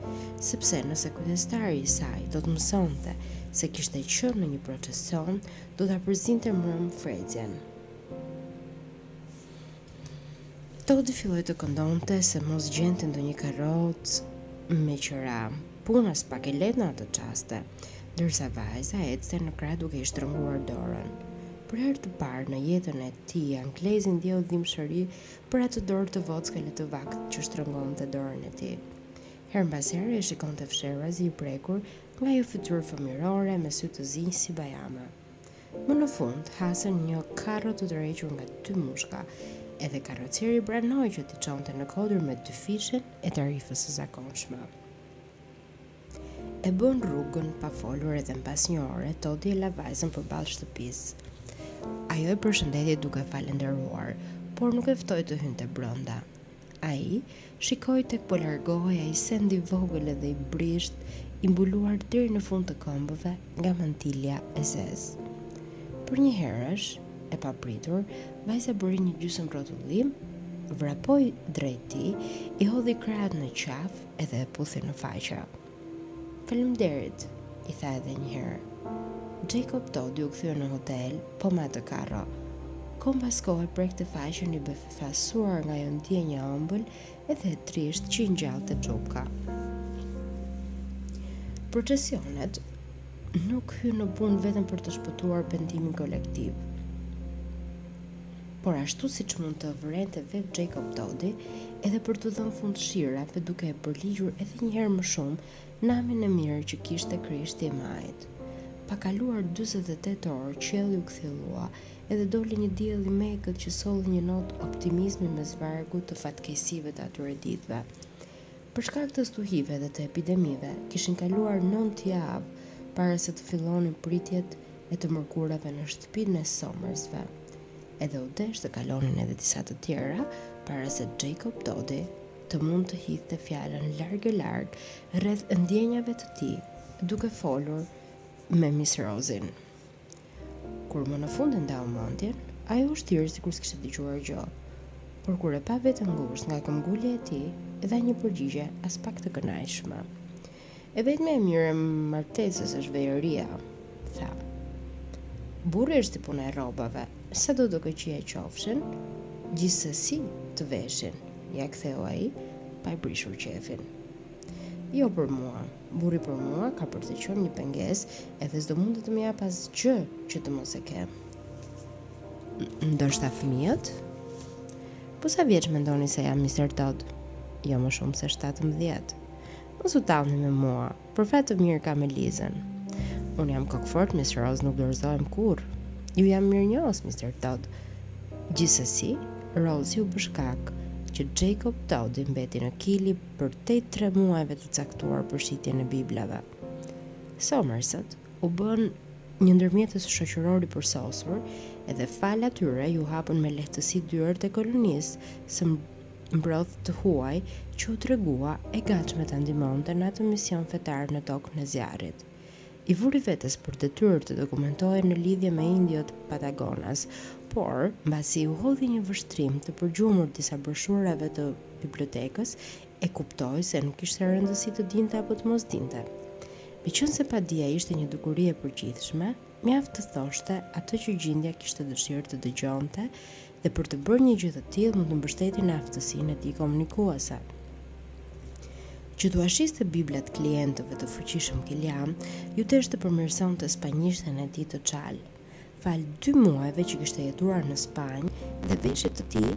sepse nëse kujdestari i saj do të mësonte se kishte qenë në një procesion, do ta përzinte Mëmë Frezjen. Todi filloi të këndonte se mos gjente ndonjë karrocë me qëra. Punë aspak e lehtë në ato çaste, ndërsa vajza ecte në krah duke i shtrënguar dorën. Për herë të parë në jetën e tij anglezi ndjeu dhimbshëri për atë dorë të vockël e të vaktë që shtrëngonte dorën e tij. Herë mbas here e shikonte fshehurazi i prekur nga ajo fytyrë fëmijërore me sy të zinj si bajama. Më në fund, hasën një karro të tërhequr nga dy mushka, edhe karrocieri pranoi që t'i çonte në kodër me dyfishin e tarifës së zakonshme. E bënë rrugën pa folur dhe mbas një ore, Todi e la vajzën përballë shtëpisë. Ajo e përshëndeti duke falënderuar, por nuk e ftoi të hynte brenda. Ai shikoi tek po largohej ai send i vogël edhe i brishtë, i mbuluar deri në fund të këmbëve nga mantilja e zezë. Përnjëherësh, e papritur, vajza bëri një gjysëm rrotullim, vrapoi drejt tij, i hodhi krahët në qafë edhe e puthi në faqe. Faleminderit, i tha edhe një herë. Xhejkob Todi u kthye në hotel, po me atë karro. Kohë mbas kohe prekte faqen i befasuar nga ajo ndjenjë e ëmbël edhe e trishtë që i ngjallte çupka. Procesionet nuk hynë në punë vetëm për të shpëtuar pendimin kolektiv. Por ashtu siç mund të vërente vetë Xhejkob Todi, edhe për t'u dhënë fund shirave duke e përligjur edhe një herë më shumë namin e mirë që kishte Krishti e Majit. Pa kaluar dyzet e tetë orë qielli u kthjellua edhe doli një diell i mekët që solli një notë optimizmi mes vargut të fatkeqësive të atyre ditëve. Për shkak të stuhive dhe të epidemive, kishin kaluar nëntë javë para se të fillonin pritjet e të mërkurave në shtëpinë e Somersve. Edhe u desh të kalonin edhe disa të tjera para se Xhejkob Todi të mund të hidhte fjalën larg e larg rreth ndjenjave të tij duke folur me Miss Rozin. Kur më në fund e ndau mendjen, ajo u shtir sikur s'kishte dëgjuar gjë. Por kur e pa veten ngushtë nga këmbgulja e tij, dha një përgjigje aspak të kënaqshme. E vetmja e mirë e martesës është vejëria, tha. Burri është si puna e rrobave, sado të këqija qofshin, gjithsesi të veshin, ia ktheu ai, pa i prishur qefin. Jo për mua, Burri për mua ka për të qenë një pengesë, edhe s'do mund të më japë asgjë që të mos e kem. Ndoshta fëmijët? Po sa vjeç mendoni se jam Mr. Todd? Jo më shumë se 17. Mos u tallni me mua, për fat të mirë kam Elizën. Unë jam kokfort, Miss Rose, nuk dorëzohem kurrë. Ju jam mirënjohës, Mr. Todd. Gjithsesi, Rose u bë shkak që Jacob Toddi mbeti në Kili përtej tre muajve të caktuar për shitjen e Biblave. Somersët u bënë një ndërmjetës shoqëror i përsosur dhe falë atyre iu hapën me lehtësi dyert e kolonisë së mbrothët të huaj që u tregua e gatshme ta ndihmonte në atë mision fetar në tokën e zjarrit. i vuri vetes për detyrë të dokumentohej në lidhje me indiot patagonas, por, mbasi u hodhi një vështrim të përgjumur disa broshurave të bibliotekës, e kuptoi se nuk kishte rëndësi të dinte apo të mos dinte. Meqenëse padija ishte një dukuri e përgjithshme, mjaft të thoshte atë që gjindja kishte dëshirë të dëgjonte Dhe për të bërë një gjë të tillë mund të mbështetej në aftësinë e tij komunikuese. Që t'ua shiste biblat klientëve të fuqishëm kilianë, iu desh të përmirësonte spanjishten e tij të çalë. Falë dy muajve që kishte jetuar në Spanjë dhe veshit të tij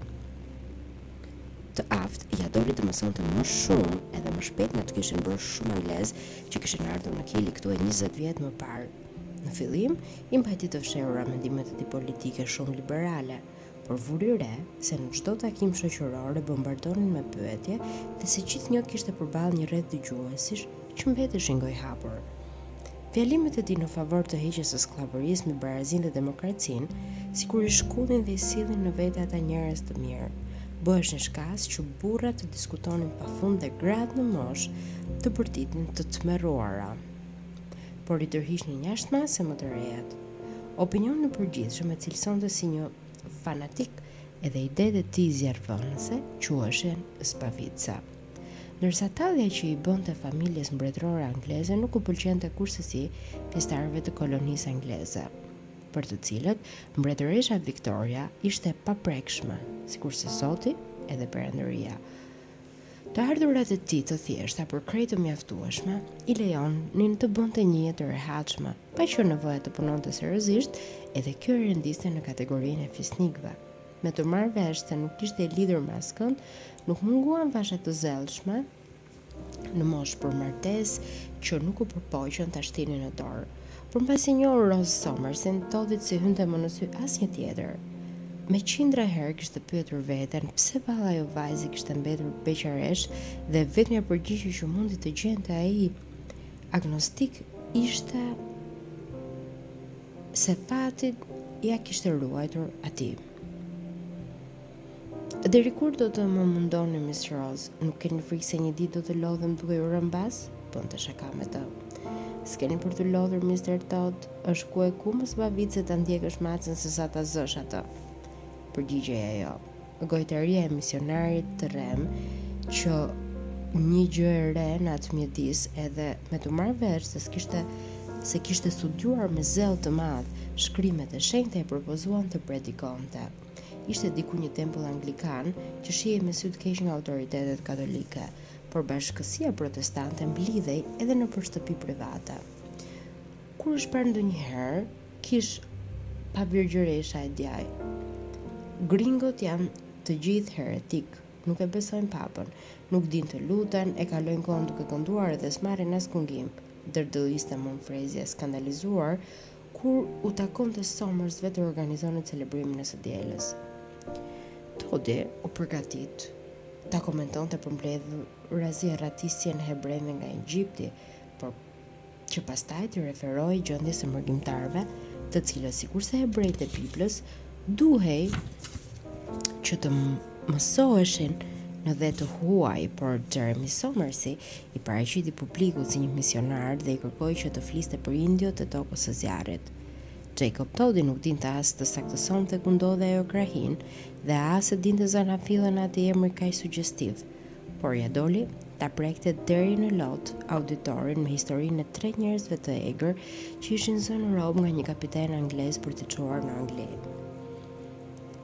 të aftë, ia doli të mësonte më shumë edhe më shpejt nga ç'kishin bërë shumë anglezë që kishin ardhur në Kili këtu e njëzet vjet më parë. Në fillim, i mbajti të fshehura mendimet e tij politike shumë liberale, por vuri re se në çdo takim shoqëror e bombardonin me pyetje dhe se gjithnjë kishte përballë një rreth dëgjuesish që mbeteshin gojëhapur. Fjalimet e tij në favor të heqjes së skllavërisë mbi barazinë dhe demokracinë, sikur i shkundnin dhe i sillnin në vete ata njerëz të mirë, bëheshin shkas që burrat të diskutonin pafund dhe gratë në moshë të bërtitnin të tmerruara. por i tërhiqnin jashtë mase më të rejat. Opinioni i përgjithshëm e cilësonte si një fanatik edhe idetë e tij zjarrvënëse, quheshin zbavitëse. Ndërsa tallja që i bënte familjes mbretërore angleze nuk u pëlqente kurrsesi pjesëtarëve të kolonisë angleze, për të cilët Mbretëresha Viktoria ishte e paprekshme, sikurse Zoti edhe Perandoria. Të ardhurat e tij të thjeshta por krejt të mjaftueshme, i lejonin të bënte një jetë të rehatshme, pa qenë nevoja të punonte seriozisht, edhe kjo e rendiste në kategorinë e fisnikëve. Me të marrë vesh se nuk ishte i lidhur me askënd, nuk munguan vasha të zellshme, në moshë për martesë që nuk u përpoqën ta shtinin në dorë. Por mbasi njohu Rose Somersin, Todit s'i hynte më në sy asnjë tjetër. Me qindra herë kishte pyetur veten pse vallë ajo vajzë kishte mbetur beqaresh dhe vetmja përgjigje që mundi të gjente ai agnostik ishte se fati ia kishte ruajtur atij. Deri kur do të më mundoni Miss Rose? Nuk keni frikë se një ditë do të lodhem duke ju rënë pas? Bënte shaka me të. S'keni për të lodhur Mister Todd, është ku e ku më zbavitse ta ndjekësh macën se sa ta zësh atë. Përgjigjej ajo. Gojtaria e misionarit të rrem që një gjë e re në atë mjedis edhe me t'u marrë vesh se s'kishte se kishte studiuar me zell të madh shkrimet e shenjta i propozuan të predikonte. Ishte diku një tempull anglikan që shihej me sy të keq nga autoritetet katolike, por bashkësia protestante mblidhej edhe nëpër shtëpi private. Kur është parë ndonjëherë kishë pa virgjëresha e djaj. Gringot janë të gjithë heretikë, nuk e besojnë papën, nuk dinë të luten, e kalojnë kohën duke kënduar dhe s'marrin as kungim, dërdëlliste mama Frezia e skandalizuar, Kur u takonte Somërsve të organizonin celebrimin e së dielës, Todi u përgatit ta komentonte përmbledhurazi arratisjen e hebrenjve nga Egjipti, që pastaj t'i referohej gjendjes së mërgimtarëve, të cilët sikurse hebrenjtë e Biblës, duhej që të. mësoheshin në dhe të huaj, por Jeremy Somersi ia paraqiti publikut si një misionar dhe i kërkoi që të fliste për indiot e tokës së zjarrit. Jacob Todi nuk dinte as të saktësonte ku ndodhej ajo krahinë dhe as e dinte zanafillën e atij emri kaq sugjestiv, por ia doli ta prekte deri në lot auditorin me historinë e tre njerëzve të egër që ishin zënë rob nga një kapiten anglez për t'i çuar në Angli.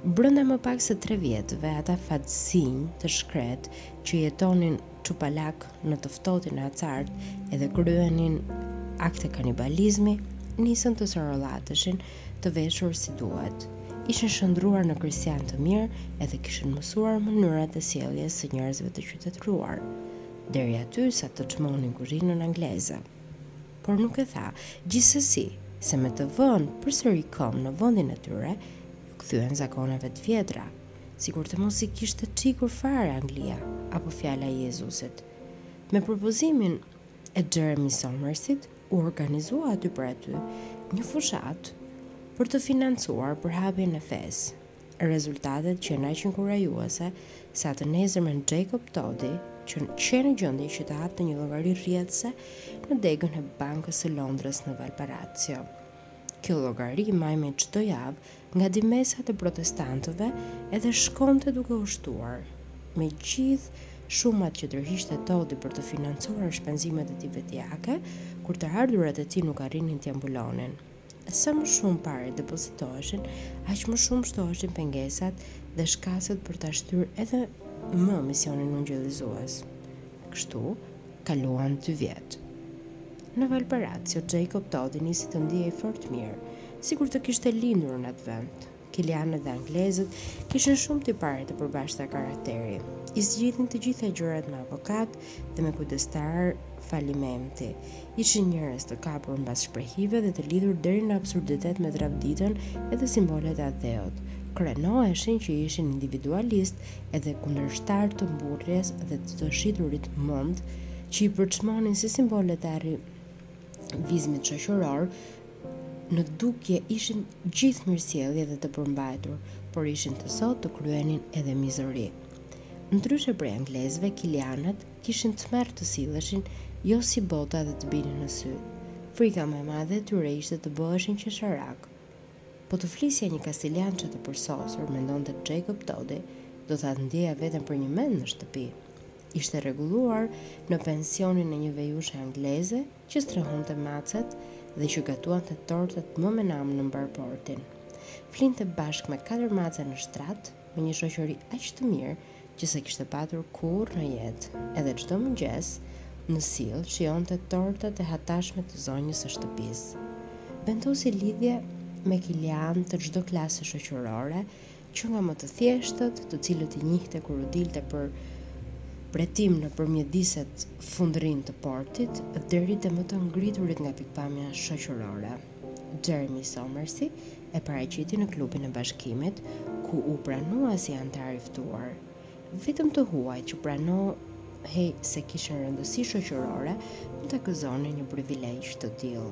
Brenda më pak se tre vjetëve, ata fatëzinj të shkretë që jetonin çupalak në të ftohtin e acartë edhe kryenin akte kanibalizmi, nisën të sorollateshin të veshur si duhet. Ishin shndërruar në kristianë të mirë edhe kishin mësuar mënyrat e sjelljes së njerëzve të qytetëruar, deri aty sa të çmonin kuzhinën angleze. por nuk e tha, gjithsesi, se me të vënë përsëri këmbë në vendin e tyre, iu kthyen zakoneve të vjetra, sikur të mos i kishte çikur fare Anglia, apo fjala e Jezusit. Me propozimin e Jeremy Somersit, u organizua aty për aty një fushatë për të financuar përhapjen e fesë. Rezultatet qenë aq inkurajuese sa të nesërmen Jacob Todi qe në gjendje që të hapte një llogari rrjedhëse në degën e Bankës së Londrës në Valparaiso. Kjo llogari i majmej çdo javë nga ndihmesat e protestantëve edhe shkonte duke u shtuar. Me gjithë shumat që tërhiqte Todi për të financuar shpenzimet e tij vetjake, kur të ardhurat e tij nuk arrinin t'ia mbulonin. Sa më shumë pare depozitoheshin, aq më shumë shtoheshin pengesat dhe shkaset për ta shtyrë edhe më misionin ungjillizues. Kështu, kaluan dy vjet. Në Valparaiso, Jacob Todi nisi të ndihej fort mirë, sikur të kishte lindur në atë vend. Kilianët dhe anglezët kishin shumë tipare të përbashkëta karakteri. I zgjidhnin të gjitha gjërat me avokat dhe me kujdestar falimenti. Ishin njerëz të kapur mbas shprehive dhe të lidhur deri në absurditet me traditën edhe simbolet e atdheut. Krenoheshin që ishin individualistë edhe kundërshtarë të mburrjes dhe të të shiturit mend, që i përçmonin si simbolet e arrivizmit shoqëror, Në dukje ishin gjithë mirësjellje dhe të përmbajtur, por ishin të zotë të kryenin edhe mizori. Ndryshe prej anglezëve, kilianët kishin tmerr të silleshin jo si bota dhe të binin në sy. Frika më e madhe e tyre ishte të bëheshin qesharakë. Po të flisja një kastiliançe të përsosur, mendonte Xhejkob Todi, do ta ndjeja veten për një mend në shtëpi. Ishte rregulluar në pensionin e një vejushe angleze, që strehonte macet dhe që gatuante tortat më me nam në mbarë portin. Flinte bashkë me katër mace në shtrat, me një shoqëri aq të mirë që s'e kishte patur kurrë në jetë, edhe çdo mëngjes në sillë shijonte tortat e hatashme të zonjës së shtëpisë. Vendosi lidhje me kilianë të çdo klase shoqërore që nga më të thjeshtët, të cilët i njihte kur u dilte për predikim nëpër mjediset fundërrinë të portit, deri te më të ngriturit nga pikëpamja shoqërore. Jeremy Somersi e paraqiti në klubin e bashkimit, ku u pranua si anëtar i ftuar. Vetëm të huajt që pranohej se kishin rëndësi shoqërore, mund të gëzonin një privilegj të tillë.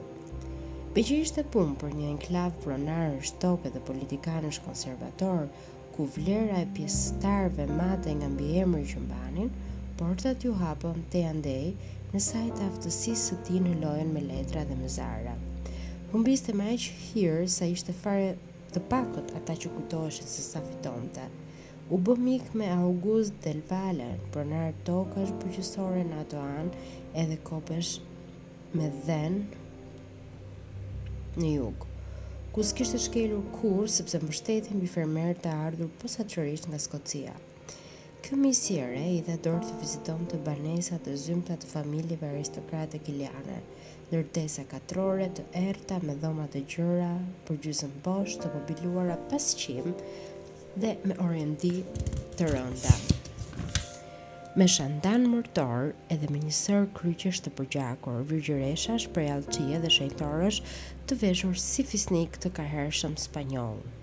Meqë ishte punë për një enklav pronarësh toke dhe politikanësh konservatorë, ku vlera e pjesëtarëve matej nga mbiemri që mbanin, portat iu hapën tejendanë në sajë të aftësisë së tij në lojën me letra dhe me zare. Humbiste me aq hir sa ishin fare të pakët ata që kujtoheshin se sa fitonte. U bë mik me Agustin del Valle, pronar tokash bujqësore në ato anë, edhe kope me dhen në jug, ku s'kishte shkelur kurrë sepse mbështetej mbi fermerë të ardhur posaçërisht nga Skocia. Kjo miqësi e re i dha dorë të vizitonte banesat e zymta të familjeve aristokrate kiliane, ndërtesa katrore të errëta me dhoma të gjëra përgjysmë bosh të mobiluara pa sqim, dhe me orendi të rënda, me shandanë mortorë edhe me një sërë kryqesh të përgjakur, virgjëreshash prej allçie dhe shenjtorësh të veshur si fisnikë të kahershëm spanjollë.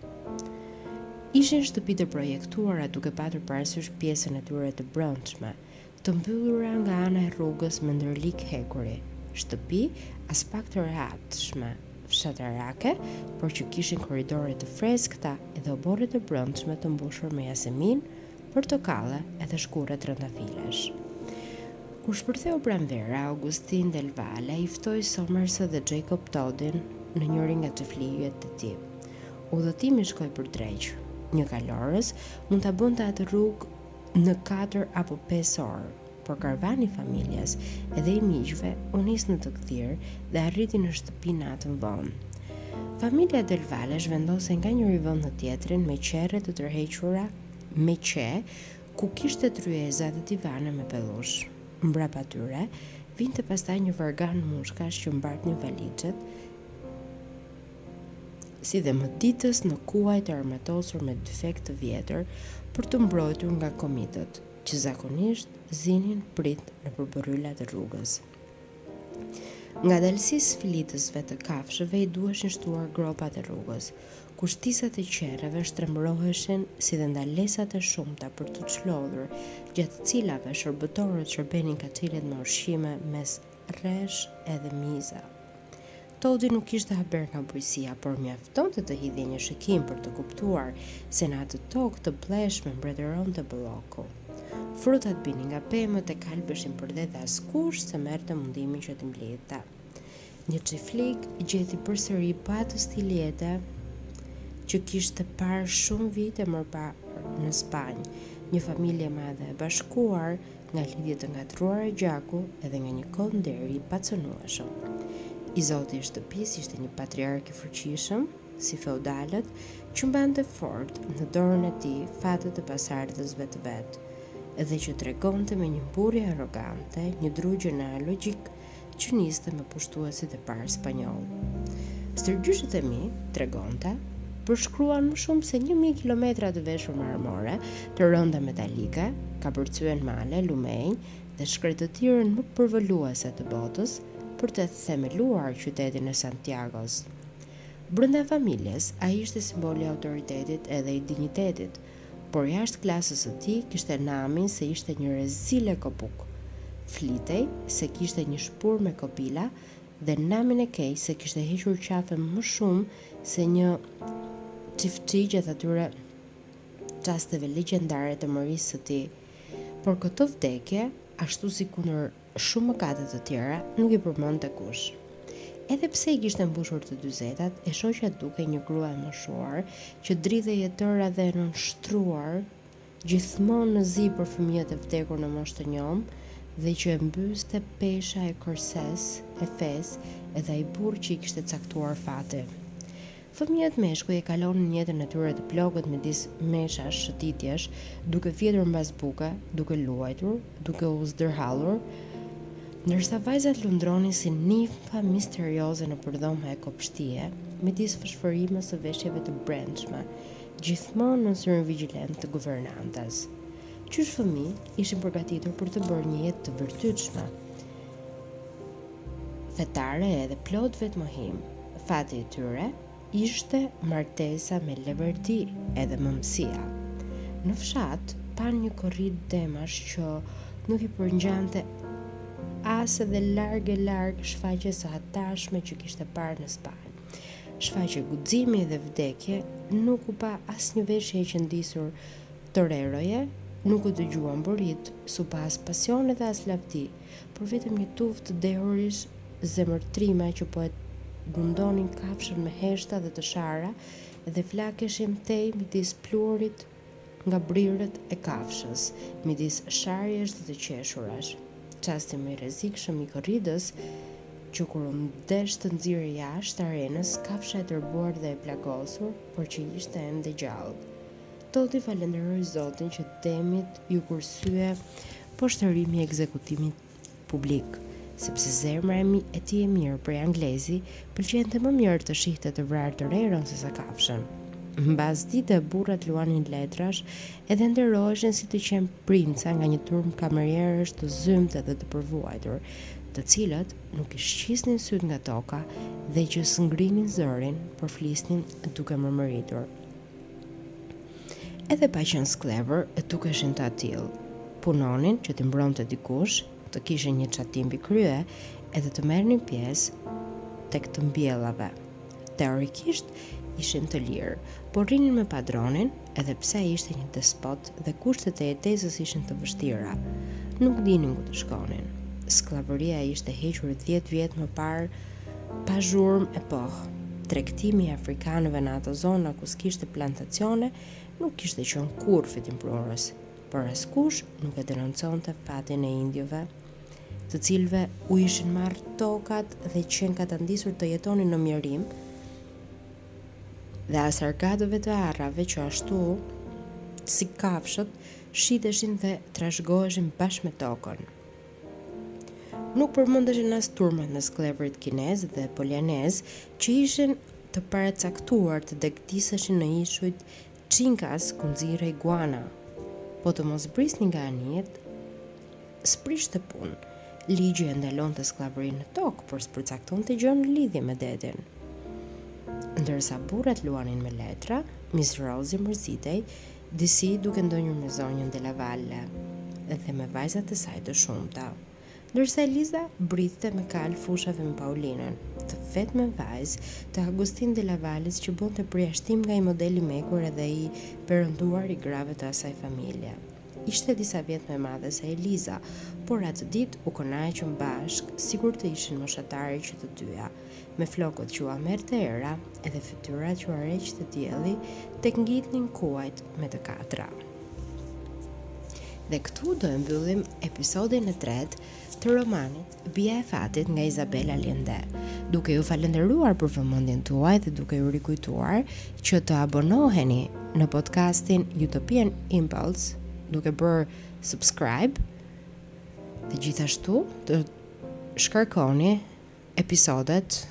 Ishin shtëpi të projektuara duke patur parasysh pjesën e tyre të brendshme, Të mbyllura nga ana e rrugës me ndërlikë hekuri, shtëpi aspak të rehatshme fshatarake, por që kishin korridore të freskëta dhe oborre të brendshme të mbushur me jaseminë, portokalle edhe shkurre trëndafilesh. Kur shpërtheu pranvera, Augustin del Valle i ftoi Somersët dhe Jacob Todd-in në njërin nga çifligjet e tij. Udhëtimi shkoi për dreq. Një kalorës mund ta bënte atë rrugë Në katër apo pesë orë, por karvani i familjes dhe i miqve u nis në të gdhirë dhe arriti në shtëpi natën vonë. Familja Del Valle zhvendosej nga njëri vend në tjetrin me qerre të tërhequra me qe ku kishte tryeza dhe divane me pelush. Mbrapa tyre vinte pastaj një vargan mushkash që mbartnin valixhet si dhe mëditës në kuaj të armatosur me dyfekë të vjetër për t'u mbrojtur nga komitët, që zakonisht zinin pritë nëpër bërrylat e rrugës. Ngadalësisë sfilitëse të kafshëve i duheshin shtuar gropat e rrugës, ku shtisat e qerreve shtrembëroheshin si dhe ndalesat e shumta për t'u çlodhur, gjatë të cilave shërbëtorët shërbenin kaçilet me ushqime mes resh me miza. Todi nuk kishte haber nga bujqësia, por mjaftonte të hidhje një shikim për të kuptuar se në atë tokë të pleshme mbretëronte bollëku. Frutat binin nga pemët e kalbeshin përdhe dhe askush s'e merrte mundimin që t'i mblidhte. Në çiflig gjeti përsëri po atë stil jete që kishte parë shumë vite më parë në Spanjë, një familje e madhe e bashkuar nga lidhje të ngatërruara gjaku edhe nga një kod nderi i pacënueshëm. I zoti i shtëpisë ishte një patriark i fuqishëm, si feudalët, që mbante fort në dorën e tij fatet e pasardhësve të vet, dhe që tregonte me një mburrje arrogante një dru gjenealogjik që niste me pushtuesit e parë spanjollë. Stërgjyshët e mi, tregonte, përshkuan më shumë se 1000 kilometra të veshur me armore të rënda metalike, kapërcyen male, lumenj dhe shkretëtirën më përvëluese të botës për të themeluar qytetin e Santiagos. Brenda familjes, ai ishte simboli i autoritetit edhe i dinjitetit, Por jashtë klasës së tij kishte namin se ishte një rezil e kopuk. Flitej se kishte një shpurë me kopila dhe namin e keq se kishte hequr qafe më shumë se një çifçi gjatë atyre çasteve legjendare të mërisë së tij. Por këto vdekje, ashtu sikundër shumë mëkate të tjera nuk i përmendte kush. Edhe pse i kishte mbushur të dyzetat, e shoqja dukej një grua e moshuar, që dridhej e tëra dhe e nënshtruar, gjithmonë në zi për fëmijët e vdekur në moshë të njomë, dhe që e mbyste pesha e korsesë, e fesë, edhe ai burrë që i kishte caktuar fati. Fëmijët meshkuj e kalonin jetën e tyre të plogët midis meshash, shëtitjesh, duke fjetur mbas buke, duke luajtur, duke u zdërhallur, ndërsa vajzat lundronin si nimfa misterioze nëpër dhoma e kopshtije, midis fëshfërimës së veshjeve të brendshme, gjithmonë nën syrin vigjilent të guvernantes. Qysh fëmijë ishin përgatitur për të bërë një jetë të virtytshme. fetare edhe plot vetëmohim, fati i tyre ishte martesa me leverdi edhe mëmësia. Në fshat panë një korridë demash që nuk i përngjante as edhe larg e larg shfaqjes së hatashme që kishte parë në Spanjë. Shfaqje guximi dhe vdekje, nuk u pa asnjë veshje e qëndisur toreroje, nuk u dëgjuan buritë, s'u pa as pasione dhe as lavdi, por vetëm një tufë të dehurish zemërtrima që po e mundonin kafshën me heshta dhe të shara dhe flakeshin tej midis pluhurit nga brirët e kafshës, midis sharjesh dhe të qeshurash. Çasti më i rrezikshëm i korridës qe kur u desh të nxirrej jashtë arenës kafsha e tërbuar dhe e plagosur, por që ishte ende gjallë. Todi falënderoi Zotin që demit iu kursye poshtërimi i ekzekutimit publik, sepse zemra e tij e mirë prej anglezi pëlqente më mirë të shihte të vrarë toreron sesa kafshën. Mbas dite burrat luanin letrash edhe nderoheshin si të qenë princa nga një turmë kamerierësh të zymtë dhe të përvuajtur, të cilët nuk i shqisnin sytë nga toka dhe që s'ngrinin zërin, por flisnin duke mërmëritur. Edhe pa qenë skllevër e dukeshin të atillë. Punonin që t'i mbronte dikush, të kishin një çati mbi krye edhe të merrnin pjesë tek të mbjellat. Teorikisht ishin të lirë, por rrinin me padronin edhe pse ai ishte një despot dhe kushtet e jetesës ishin të vështira. Nuk dinin ku të shkonin. Skllavëria ishte hequr dhjetë vjet më parë Pa zhurmë e bujë, tregtimi i afrikanëve në ato zona ku s'kishte plantacione nuk kishte qenë kurrë fitimprurës, por askush nuk e denonconte fatin e indiove, të cilëve u ishin marrë tokat dhe qenë katandisur të jetonin në mjerim, dhe as argatëve të arave që ashtu, si kafshët, shiteshin dhe trashëgoheshin bashkë me tokën. Nuk përmendeshin as turmat me skllevërit kinezë dhe polinezë që ishin të paracaktuar të degdiseshin në ishujt Çinças ku nxirrej guana. Po të mos zbrisnin nga anijet, s'prishte punë. Ligji e ndalonte skllavërinë në tokë, por s'përcaktonte gjë në lidhje me detin. Ndërsa burrat luanin me letra, Mis Rozi mërzitej Disi duke ndenjur me zonjën del Valle dhe me vajzat e saj të shumta, ndërsa Eliza bridhte me kalë fushave me Paulinën, të vetmen vajzë të Agustin del Valles që bënte përjashtim nga ai model i mekur edhe i perënduar i grave të asaj familje. Ishte disa vjet më e madhe se Eliza, por atë ditë u kënaqën bashkë sikur të ishin moshatare që të dyja, me flokët që ua merrte era edhe fytyra që ua rrekte dielli tek ngitnin kuajt me të katra. Dhe këtu do e mbyllim episodin e tretë të romanit Bija e Fatit nga Izabel Aliende, duke ju falenderuar për vëmendjen tuaj dhe duke ju rikujtuar që të abonoheni në podcastin Utopian Impulse, duke bërë subscribe dhe gjithashtu të shkarkoni episodet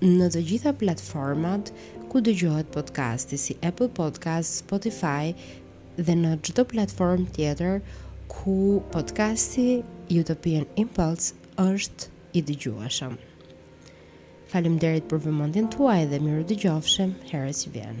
në të gjitha platformat ku dëgjohet podcasti si Apple Podcast, Spotify dhe në çdo platformë tjetër ku podcasti Utopian Impulse është i dëgjueshëm. Faleminderit për vëmendjen tuaj dhe mirudëgjofshim herës që vjen.